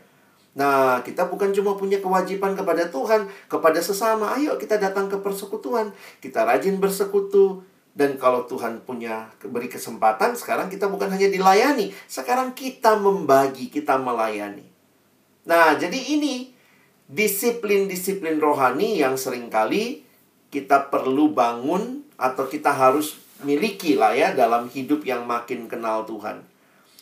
Nah, kita bukan cuma punya kewajiban kepada Tuhan, kepada sesama. Ayo kita datang ke persekutuan. Kita rajin bersekutu. Dan kalau Tuhan punya beri kesempatan, sekarang kita bukan hanya dilayani, sekarang kita membagi, kita melayani. Nah, jadi ini disiplin-disiplin rohani yang sering kali kita perlu bangun atau kita harus miliki lah ya dalam hidup yang makin kenal Tuhan.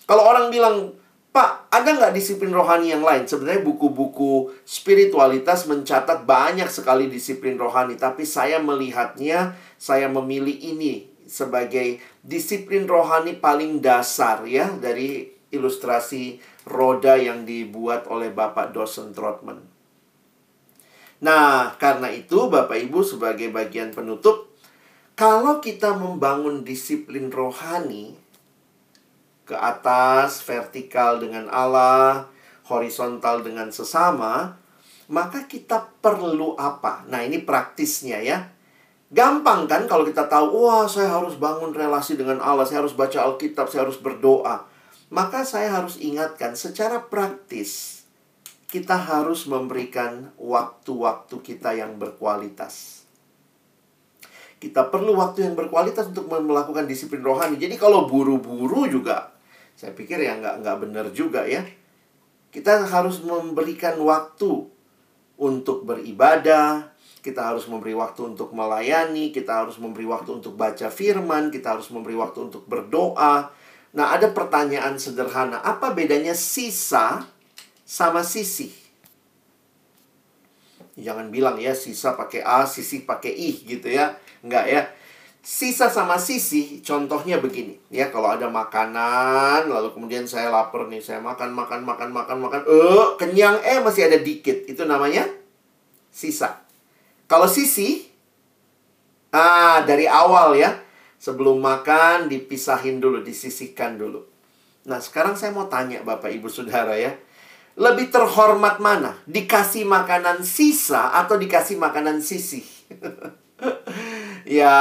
Kalau orang bilang, Pak, ada nggak disiplin rohani yang lain? Sebenarnya buku-buku spiritualitas mencatat banyak sekali disiplin rohani, tapi saya melihatnya saya memilih ini sebagai disiplin rohani paling dasar ya dari ilustrasi roda yang dibuat oleh Bapak Dosen Trotman. Nah, karena itu Bapak Ibu sebagai bagian penutup, kalau kita membangun disiplin rohani ke atas, vertikal dengan Allah, horizontal dengan sesama, maka kita perlu apa? Nah, ini praktisnya ya. Gampang kan kalau kita tahu, wah saya harus bangun relasi dengan Allah, saya harus baca Alkitab, saya harus berdoa. Maka saya harus ingatkan secara praktis, kita harus memberikan waktu-waktu kita yang berkualitas. Kita perlu waktu yang berkualitas untuk melakukan disiplin rohani. Jadi kalau buru-buru juga, saya pikir ya nggak nggak benar juga ya. Kita harus memberikan waktu untuk beribadah, kita harus memberi waktu untuk melayani, kita harus memberi waktu untuk baca firman, kita harus memberi waktu untuk berdoa. Nah, ada pertanyaan sederhana, apa bedanya sisa sama sisi? Jangan bilang ya sisa pakai A, sisi pakai I gitu ya. Enggak ya. Sisa sama sisi, contohnya begini. Ya, kalau ada makanan, lalu kemudian saya lapar nih, saya makan, makan, makan, makan, makan. Eh, kenyang, eh masih ada dikit. Itu namanya sisa. Kalau sisi, ah dari awal ya, sebelum makan dipisahin dulu, disisihkan dulu. Nah sekarang saya mau tanya Bapak Ibu Saudara ya, lebih terhormat mana? Dikasih makanan sisa atau dikasih makanan sisi? ya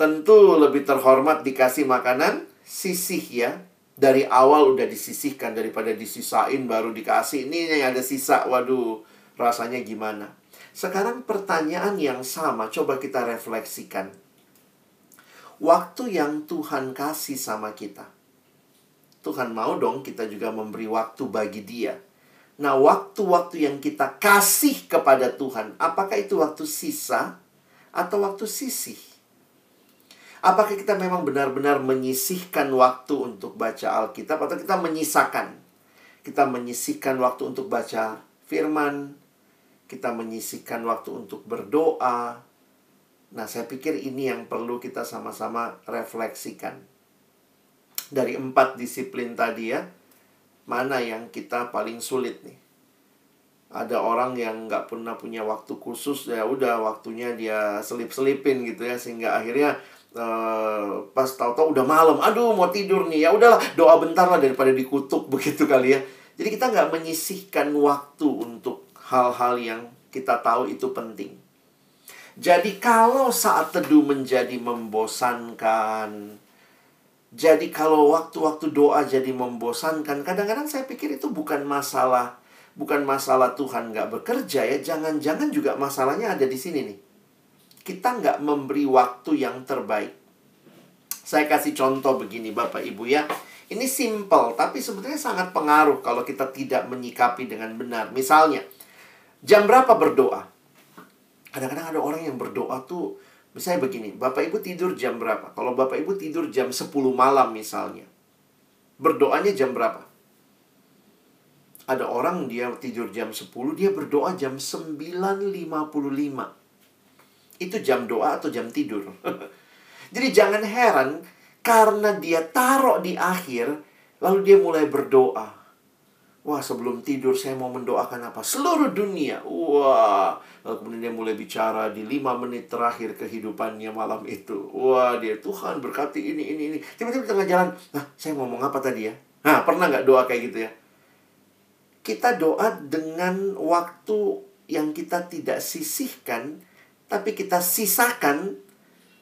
tentu lebih terhormat dikasih makanan sisih ya. Dari awal udah disisihkan daripada disisain baru dikasih. Ini yang ada sisa, waduh rasanya gimana? Sekarang pertanyaan yang sama coba kita refleksikan. Waktu yang Tuhan kasih sama kita. Tuhan mau dong kita juga memberi waktu bagi dia. Nah, waktu-waktu yang kita kasih kepada Tuhan, apakah itu waktu sisa atau waktu sisih? Apakah kita memang benar-benar menyisihkan waktu untuk baca Alkitab atau kita menyisakan? Kita menyisihkan waktu untuk baca firman, kita menyisihkan waktu untuk berdoa. Nah, saya pikir ini yang perlu kita sama-sama refleksikan. Dari empat disiplin tadi ya, mana yang kita paling sulit nih? Ada orang yang nggak pernah punya waktu khusus ya udah waktunya dia selip-selipin gitu ya sehingga akhirnya uh, pas tahu-tahu udah malam aduh mau tidur nih. Ya udahlah doa bentar lah daripada dikutuk begitu kali ya. Jadi kita nggak menyisihkan waktu untuk hal-hal yang kita tahu itu penting. Jadi kalau saat teduh menjadi membosankan jadi kalau waktu-waktu doa jadi membosankan, kadang-kadang saya pikir itu bukan masalah bukan masalah Tuhan nggak bekerja ya, jangan-jangan juga masalahnya ada di sini nih. Kita nggak memberi waktu yang terbaik. Saya kasih contoh begini Bapak Ibu ya. Ini simple, tapi sebetulnya sangat pengaruh kalau kita tidak menyikapi dengan benar. Misalnya, jam berapa berdoa? Kadang-kadang ada orang yang berdoa tuh Misalnya begini, Bapak Ibu tidur jam berapa? Kalau Bapak Ibu tidur jam 10 malam misalnya. Berdoanya jam berapa? Ada orang dia tidur jam 10, dia berdoa jam 9.55. Itu jam doa atau jam tidur? Jadi jangan heran karena dia taruh di akhir, lalu dia mulai berdoa. Wah, sebelum tidur saya mau mendoakan apa? Seluruh dunia. Wah, lalu kemudian dia mulai bicara di lima menit terakhir kehidupannya malam itu. Wah, dia Tuhan berkati ini, ini, ini. Tiba-tiba tengah jalan, nah, saya ngomong apa tadi ya? Nah, pernah nggak doa kayak gitu ya? Kita doa dengan waktu yang kita tidak sisihkan, tapi kita sisakan,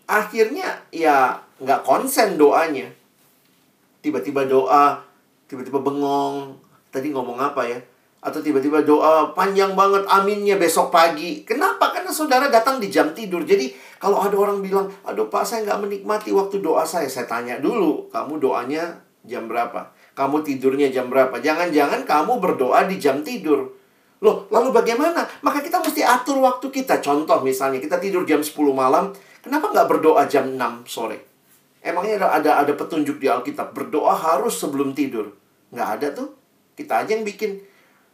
akhirnya ya nggak konsen doanya. Tiba-tiba doa, tiba-tiba bengong, tadi ngomong apa ya? Atau tiba-tiba doa panjang banget aminnya besok pagi. Kenapa? Karena saudara datang di jam tidur. Jadi kalau ada orang bilang, aduh pak saya nggak menikmati waktu doa saya. Saya tanya dulu, kamu doanya jam berapa? Kamu tidurnya jam berapa? Jangan-jangan kamu berdoa di jam tidur. Loh, lalu bagaimana? Maka kita mesti atur waktu kita. Contoh misalnya, kita tidur jam 10 malam. Kenapa nggak berdoa jam 6 sore? Emangnya ada, ada, ada petunjuk di Alkitab. Berdoa harus sebelum tidur. Nggak ada tuh. Kita aja yang bikin.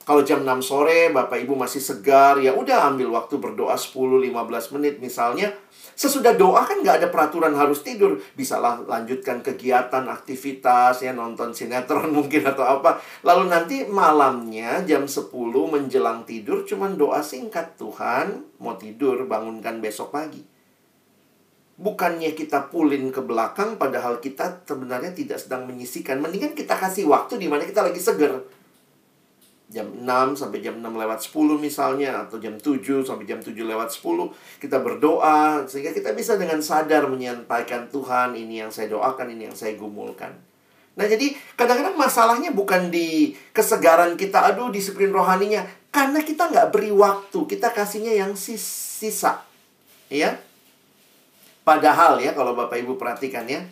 Kalau jam 6 sore Bapak Ibu masih segar, ya udah ambil waktu berdoa 10-15 menit misalnya. Sesudah doa kan nggak ada peraturan harus tidur. Bisa lah lanjutkan kegiatan, aktivitas, ya nonton sinetron mungkin atau apa. Lalu nanti malamnya jam 10 menjelang tidur cuman doa singkat. Tuhan mau tidur, bangunkan besok pagi. Bukannya kita pulin ke belakang padahal kita sebenarnya tidak sedang menyisikan. Mendingan kita kasih waktu di mana kita lagi seger. Jam 6 sampai jam 6 lewat 10 misalnya atau jam 7 sampai jam 7 lewat 10 kita berdoa sehingga kita bisa dengan sadar menyampaikan Tuhan ini yang saya doakan, ini yang saya gumulkan. Nah, jadi kadang-kadang masalahnya bukan di kesegaran kita, aduh disiplin rohaninya, karena kita nggak beri waktu, kita kasihnya yang sisa. Ya, Padahal ya kalau Bapak Ibu perhatikan ya,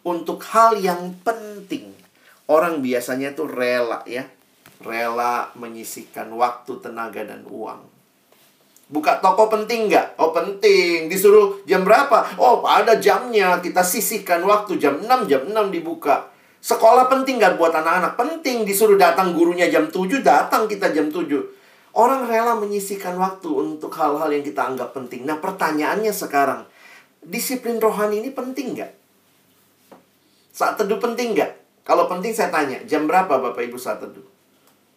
untuk hal yang penting orang biasanya tuh rela ya, rela menyisihkan waktu, tenaga dan uang. Buka toko penting nggak? Oh penting. Disuruh jam berapa? Oh ada jamnya. Kita sisihkan waktu jam 6, jam 6 dibuka. Sekolah penting nggak buat anak-anak? Penting. Disuruh datang gurunya jam 7, datang kita jam 7. Orang rela menyisihkan waktu untuk hal-hal yang kita anggap penting. Nah pertanyaannya sekarang, disiplin rohani ini penting nggak? Saat teduh penting nggak? Kalau penting saya tanya, jam berapa Bapak Ibu saat teduh?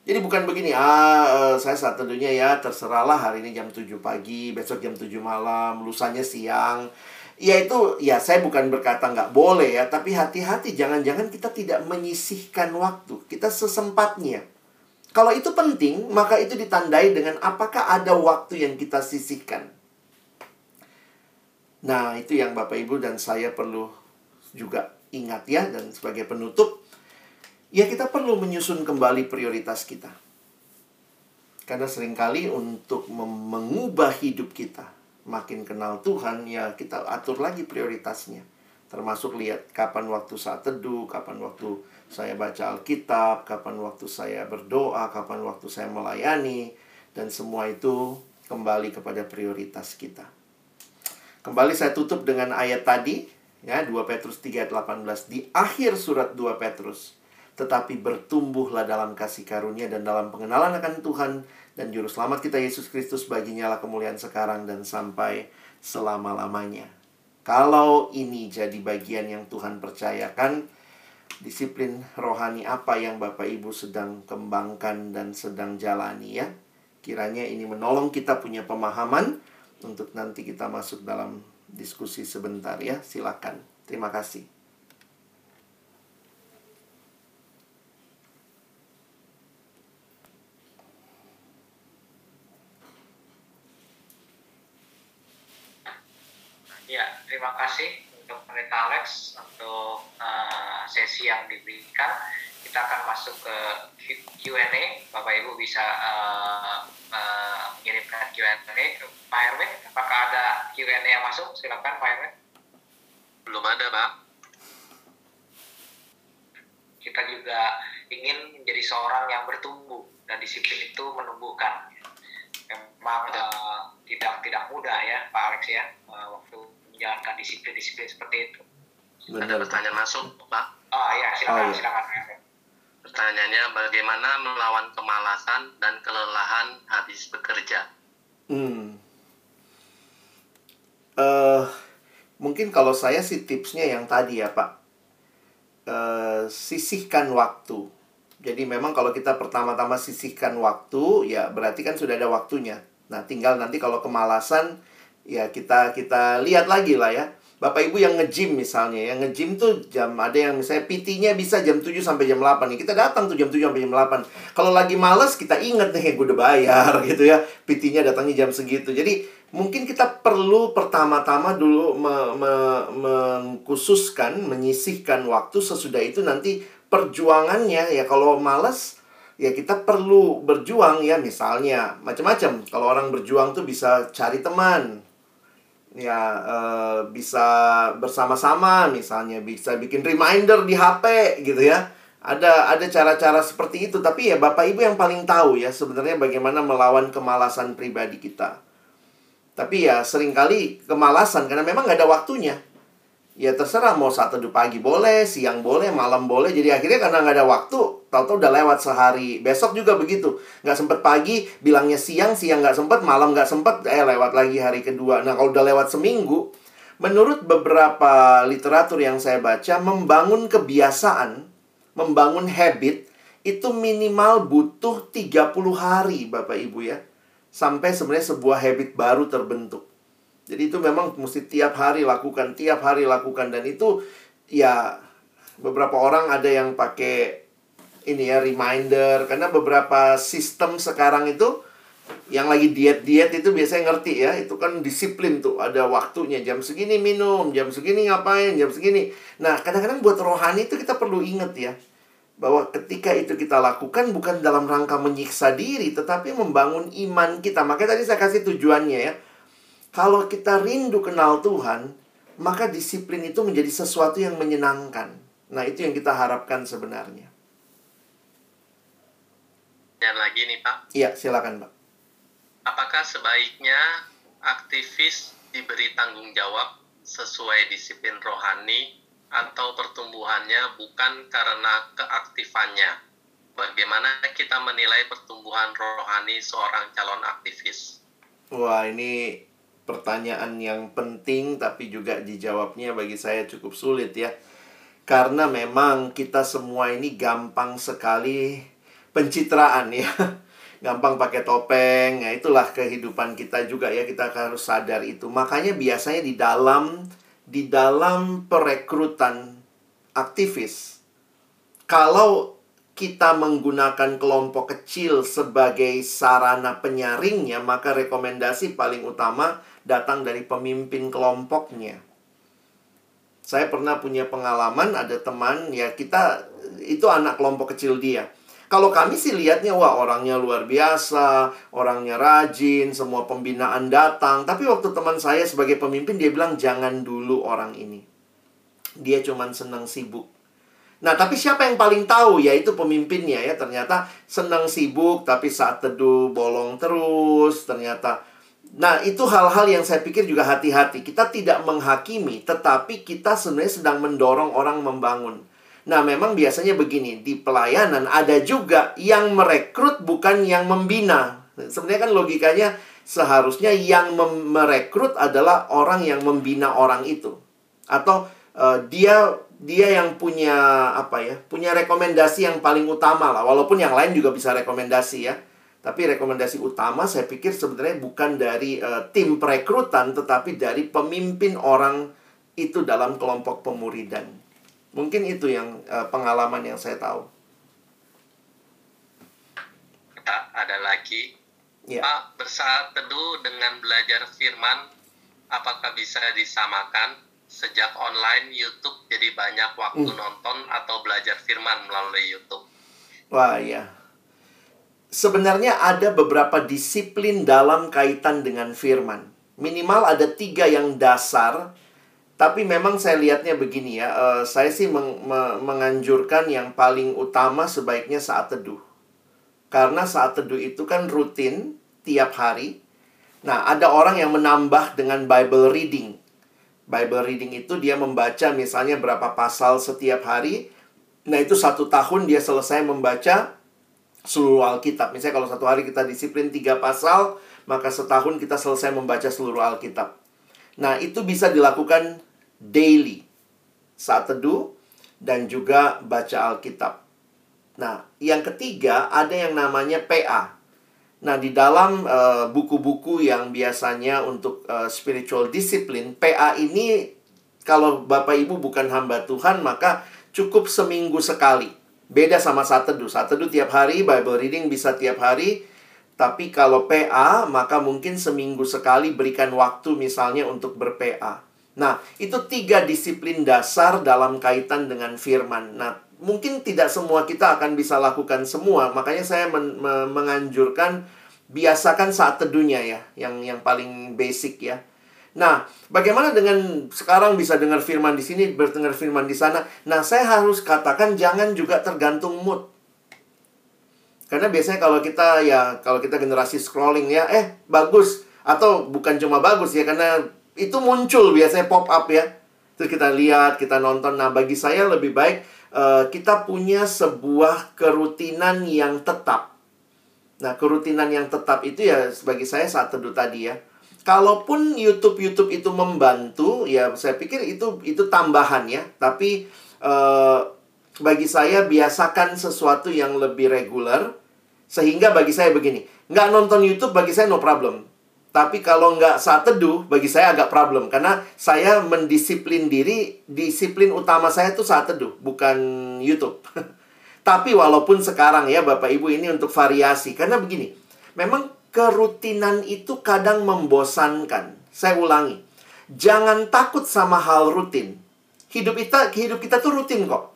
Jadi bukan begini, ah saya saat teduhnya ya terserahlah hari ini jam 7 pagi, besok jam 7 malam, lusanya siang. Ya itu, ya saya bukan berkata nggak boleh ya, tapi hati-hati jangan-jangan kita tidak menyisihkan waktu, kita sesempatnya. Kalau itu penting, maka itu ditandai dengan apakah ada waktu yang kita sisihkan. Nah, itu yang Bapak Ibu dan saya perlu juga ingat ya dan sebagai penutup ya kita perlu menyusun kembali prioritas kita. Karena sering kali untuk mengubah hidup kita makin kenal Tuhan ya kita atur lagi prioritasnya. Termasuk lihat kapan waktu saat teduh, kapan waktu saya baca Alkitab, kapan waktu saya berdoa, kapan waktu saya melayani, dan semua itu kembali kepada prioritas kita. Kembali saya tutup dengan ayat tadi, ya 2 Petrus 3 ayat 18 di akhir surat 2 Petrus. Tetapi bertumbuhlah dalam kasih karunia dan dalam pengenalan akan Tuhan dan juru selamat kita Yesus Kristus baginya lah kemuliaan sekarang dan sampai selama-lamanya. Kalau ini jadi bagian yang Tuhan percayakan, disiplin rohani apa yang Bapak Ibu sedang kembangkan dan sedang jalani ya. Kiranya ini menolong kita punya pemahaman untuk nanti kita masuk dalam diskusi sebentar ya. Silakan. Terima kasih. Ya, terima kasih untuk Pendeta Alex untuk uh, sesi yang diberikan. Kita akan masuk ke Q&A. Bapak Ibu bisa uh, uh, mengirimkan Q&A. Pak Erwin, apakah ada Q&A yang masuk? Silakan Pak Erwin. Belum ada, Pak. Kita juga ingin menjadi seorang yang bertumbuh dan disiplin itu menumbuhkan. Memang uh, tidak tidak mudah ya Pak Alex ya uh, waktu menjalankan disiplin-disiplin seperti itu. Benar. Ada pertanyaan masuk, Pak? Oh ya, silakan, oh, iya. silakan. Pertanyaannya, bagaimana melawan kemalasan dan kelelahan habis bekerja? Hmm. Uh, mungkin kalau saya sih tipsnya yang tadi ya Pak, uh, sisihkan waktu. Jadi memang kalau kita pertama-tama sisihkan waktu, ya berarti kan sudah ada waktunya. Nah, tinggal nanti kalau kemalasan ya kita kita lihat lagi lah ya. Bapak Ibu yang nge-gym misalnya, yang nge-gym tuh jam ada yang misalnya PT-nya bisa jam 7 sampai jam 8 nih. Kita datang tuh jam 7 sampai jam 8. Kalau lagi males kita inget nih gue udah bayar gitu ya. PT-nya datangnya jam segitu. Jadi mungkin kita perlu pertama-tama dulu me, me, mengkhususkan, menyisihkan waktu sesudah itu nanti perjuangannya ya kalau males ya kita perlu berjuang ya misalnya macam-macam. Kalau orang berjuang tuh bisa cari teman, ya uh, bisa bersama-sama misalnya bisa bikin reminder di HP gitu ya. Ada ada cara-cara seperti itu. Tapi ya bapak ibu yang paling tahu ya sebenarnya bagaimana melawan kemalasan pribadi kita. Tapi ya sering kali kemalasan karena memang nggak ada waktunya ya terserah mau saat teduh pagi boleh, siang boleh, malam boleh. Jadi akhirnya karena nggak ada waktu, tahu-tahu udah lewat sehari. Besok juga begitu, nggak sempet pagi, bilangnya siang, siang nggak sempet, malam nggak sempet, eh lewat lagi hari kedua. Nah kalau udah lewat seminggu, menurut beberapa literatur yang saya baca, membangun kebiasaan, membangun habit, itu minimal butuh 30 hari Bapak Ibu ya. Sampai sebenarnya sebuah habit baru terbentuk. Jadi itu memang mesti tiap hari lakukan, tiap hari lakukan. Dan itu ya beberapa orang ada yang pakai ini ya reminder. Karena beberapa sistem sekarang itu yang lagi diet-diet itu biasanya ngerti ya. Itu kan disiplin tuh. Ada waktunya. Jam segini minum jam segini ngapain jam segini. Nah kadang-kadang buat rohani itu kita perlu inget ya bahwa ketika itu kita lakukan bukan dalam rangka menyiksa diri tetapi membangun iman kita. Makanya tadi saya kasih tujuannya ya kalau kita rindu kenal Tuhan, maka disiplin itu menjadi sesuatu yang menyenangkan. Nah, itu yang kita harapkan sebenarnya. Dan lagi nih, Pak. Iya, silakan, Pak. Apakah sebaiknya aktivis diberi tanggung jawab sesuai disiplin rohani atau pertumbuhannya bukan karena keaktifannya? Bagaimana kita menilai pertumbuhan rohani seorang calon aktivis? Wah, ini pertanyaan yang penting tapi juga dijawabnya bagi saya cukup sulit ya. Karena memang kita semua ini gampang sekali pencitraan ya. Gampang pakai topeng, ya itulah kehidupan kita juga ya, kita harus sadar itu. Makanya biasanya di dalam di dalam perekrutan aktivis kalau kita menggunakan kelompok kecil sebagai sarana penyaringnya, maka rekomendasi paling utama datang dari pemimpin kelompoknya. Saya pernah punya pengalaman ada teman ya kita itu anak kelompok kecil dia. Kalau kami sih lihatnya wah orangnya luar biasa, orangnya rajin, semua pembinaan datang. Tapi waktu teman saya sebagai pemimpin dia bilang jangan dulu orang ini. dia cuman senang sibuk. Nah, tapi siapa yang paling tahu? Yaitu pemimpinnya ya. Ternyata senang sibuk, tapi saat teduh bolong terus. Ternyata Nah, itu hal-hal yang saya pikir juga hati-hati. Kita tidak menghakimi, tetapi kita sebenarnya sedang mendorong orang membangun. Nah, memang biasanya begini, di pelayanan ada juga yang merekrut bukan yang membina. Sebenarnya kan logikanya seharusnya yang merekrut adalah orang yang membina orang itu. Atau uh, dia dia yang punya apa ya? Punya rekomendasi yang paling utama lah, walaupun yang lain juga bisa rekomendasi ya. Tapi rekomendasi utama saya pikir sebenarnya bukan dari uh, tim perekrutan tetapi dari pemimpin orang itu dalam kelompok pemuridan. Mungkin itu yang uh, pengalaman yang saya tahu. Ada lagi. Ya. Pak, bersaat teduh dengan belajar firman, apakah bisa disamakan sejak online YouTube jadi banyak waktu hmm. nonton atau belajar firman melalui YouTube? Wah, ya sebenarnya ada beberapa disiplin dalam kaitan dengan firman. Minimal ada tiga yang dasar, tapi memang saya lihatnya begini ya. Uh, saya sih meng me menganjurkan yang paling utama sebaiknya saat teduh. Karena saat teduh itu kan rutin tiap hari. Nah, ada orang yang menambah dengan Bible reading. Bible reading itu dia membaca misalnya berapa pasal setiap hari. Nah, itu satu tahun dia selesai membaca seluruh Alkitab. Misalnya kalau satu hari kita disiplin tiga pasal, maka setahun kita selesai membaca seluruh Alkitab. Nah, itu bisa dilakukan daily. Saat teduh dan juga baca Alkitab. Nah, yang ketiga ada yang namanya PA. Nah, di dalam eh, buku-buku uh, yang biasanya untuk uh, spiritual discipline, PA ini kalau Bapak Ibu bukan hamba Tuhan, maka cukup seminggu sekali. Beda sama. Saat teduh tiap hari, Bible reading bisa tiap hari. Tapi kalau PA, maka mungkin seminggu sekali berikan waktu misalnya untuk ber-PA. Nah, itu tiga disiplin dasar dalam kaitan dengan firman. Nah, mungkin tidak semua kita akan bisa lakukan semua. Makanya saya men menganjurkan biasakan saat teduhnya ya, yang yang paling basic ya. Nah, bagaimana dengan sekarang bisa dengar firman di sini, berdengar firman di sana? Nah, saya harus katakan jangan juga tergantung mood. Karena biasanya kalau kita ya kalau kita generasi scrolling ya, eh bagus atau bukan cuma bagus ya karena itu muncul biasanya pop up ya. Terus kita lihat, kita nonton. Nah, bagi saya lebih baik uh, kita punya sebuah kerutinan yang tetap. Nah, kerutinan yang tetap itu ya bagi saya saat teduh tadi ya Kalaupun YouTube YouTube itu membantu, ya saya pikir itu itu tambahan ya. Tapi uh, bagi saya biasakan sesuatu yang lebih reguler, sehingga bagi saya begini, nggak nonton YouTube bagi saya no problem. Tapi kalau nggak saat teduh, bagi saya agak problem. Karena saya mendisiplin diri, disiplin utama saya itu saat teduh, bukan YouTube. Tapi walaupun sekarang ya Bapak Ibu ini untuk variasi. Karena begini, memang kerutinan itu kadang membosankan. Saya ulangi. Jangan takut sama hal rutin. Hidup kita hidup kita tuh rutin kok.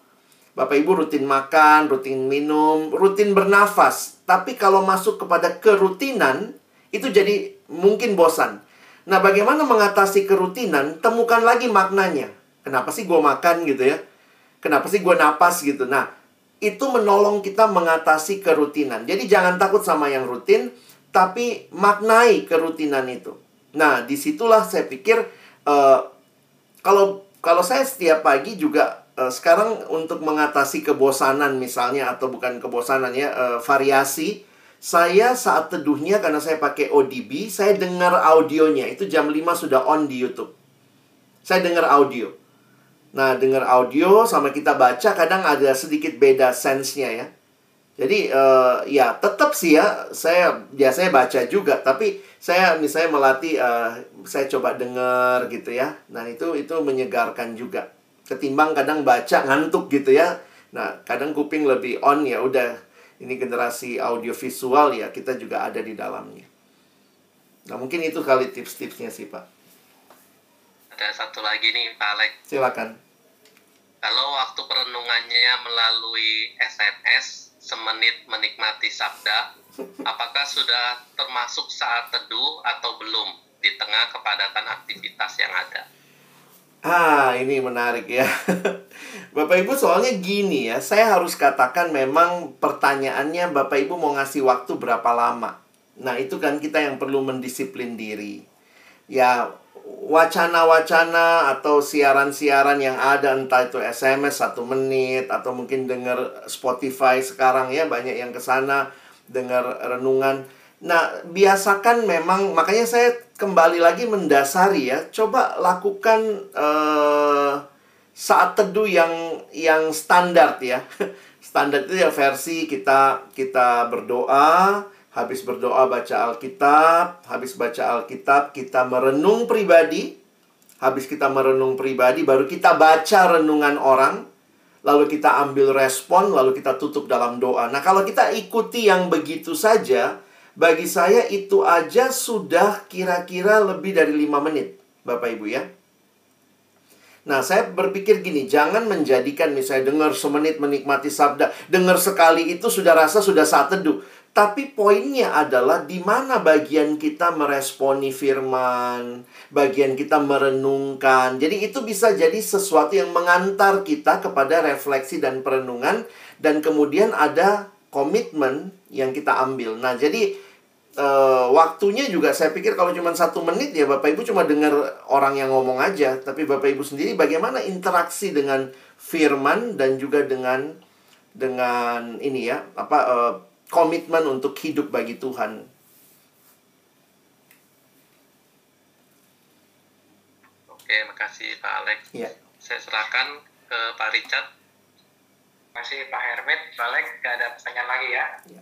Bapak Ibu rutin makan, rutin minum, rutin bernafas. Tapi kalau masuk kepada kerutinan, itu jadi mungkin bosan. Nah, bagaimana mengatasi kerutinan? Temukan lagi maknanya. Kenapa sih gue makan gitu ya? Kenapa sih gue napas gitu? Nah, itu menolong kita mengatasi kerutinan. Jadi jangan takut sama yang rutin, tapi maknai kerutinan itu. Nah, di situlah saya pikir uh, kalau kalau saya setiap pagi juga uh, sekarang untuk mengatasi kebosanan misalnya atau bukan kebosanan ya uh, variasi saya saat teduhnya karena saya pakai ODB, saya dengar audionya. Itu jam 5 sudah on di YouTube. Saya dengar audio. Nah, dengar audio sama kita baca kadang ada sedikit beda sense-nya ya. Jadi uh, ya tetap sih ya saya biasanya baca juga tapi saya misalnya melatih uh, saya coba dengar gitu ya. Nah, itu itu menyegarkan juga. Ketimbang kadang baca ngantuk gitu ya. Nah, kadang kuping lebih on ya udah ini generasi audio visual ya kita juga ada di dalamnya. Nah, mungkin itu kali tips-tipsnya sih, Pak. Ada satu lagi nih, Pak Alex. Silakan. Kalau waktu perenungannya melalui SMS semenit menikmati sabda, apakah sudah termasuk saat teduh atau belum di tengah kepadatan aktivitas yang ada? Ah, ini menarik ya. Bapak Ibu soalnya gini ya, saya harus katakan memang pertanyaannya Bapak Ibu mau ngasih waktu berapa lama. Nah, itu kan kita yang perlu mendisiplin diri. Ya, wacana-wacana atau siaran-siaran yang ada entah itu SMS satu menit atau mungkin dengar Spotify sekarang ya banyak yang ke sana dengar renungan. Nah, biasakan memang makanya saya kembali lagi mendasari ya. Coba lakukan uh, saat teduh yang yang standar ya. standar itu ya versi kita kita berdoa, habis berdoa baca Alkitab, habis baca Alkitab kita merenung pribadi, habis kita merenung pribadi baru kita baca renungan orang, lalu kita ambil respon, lalu kita tutup dalam doa. Nah, kalau kita ikuti yang begitu saja, bagi saya itu aja sudah kira-kira lebih dari lima menit, Bapak Ibu ya. Nah, saya berpikir gini, jangan menjadikan misalnya dengar semenit menikmati sabda, dengar sekali itu sudah rasa sudah saat teduh. Tapi poinnya adalah di mana bagian kita meresponi firman, bagian kita merenungkan. Jadi itu bisa jadi sesuatu yang mengantar kita kepada refleksi dan perenungan dan kemudian ada komitmen yang kita ambil. Nah, jadi e, waktunya juga saya pikir kalau cuma satu menit ya Bapak Ibu cuma dengar orang yang ngomong aja. Tapi Bapak Ibu sendiri bagaimana interaksi dengan firman dan juga dengan dengan ini ya apa e, komitmen untuk hidup bagi Tuhan. Oke, makasih Pak Alex. Ya. Saya serahkan ke Pak Richard. Masih Pak Hermit, Pak Alex, gak ada pertanyaan lagi ya? ya.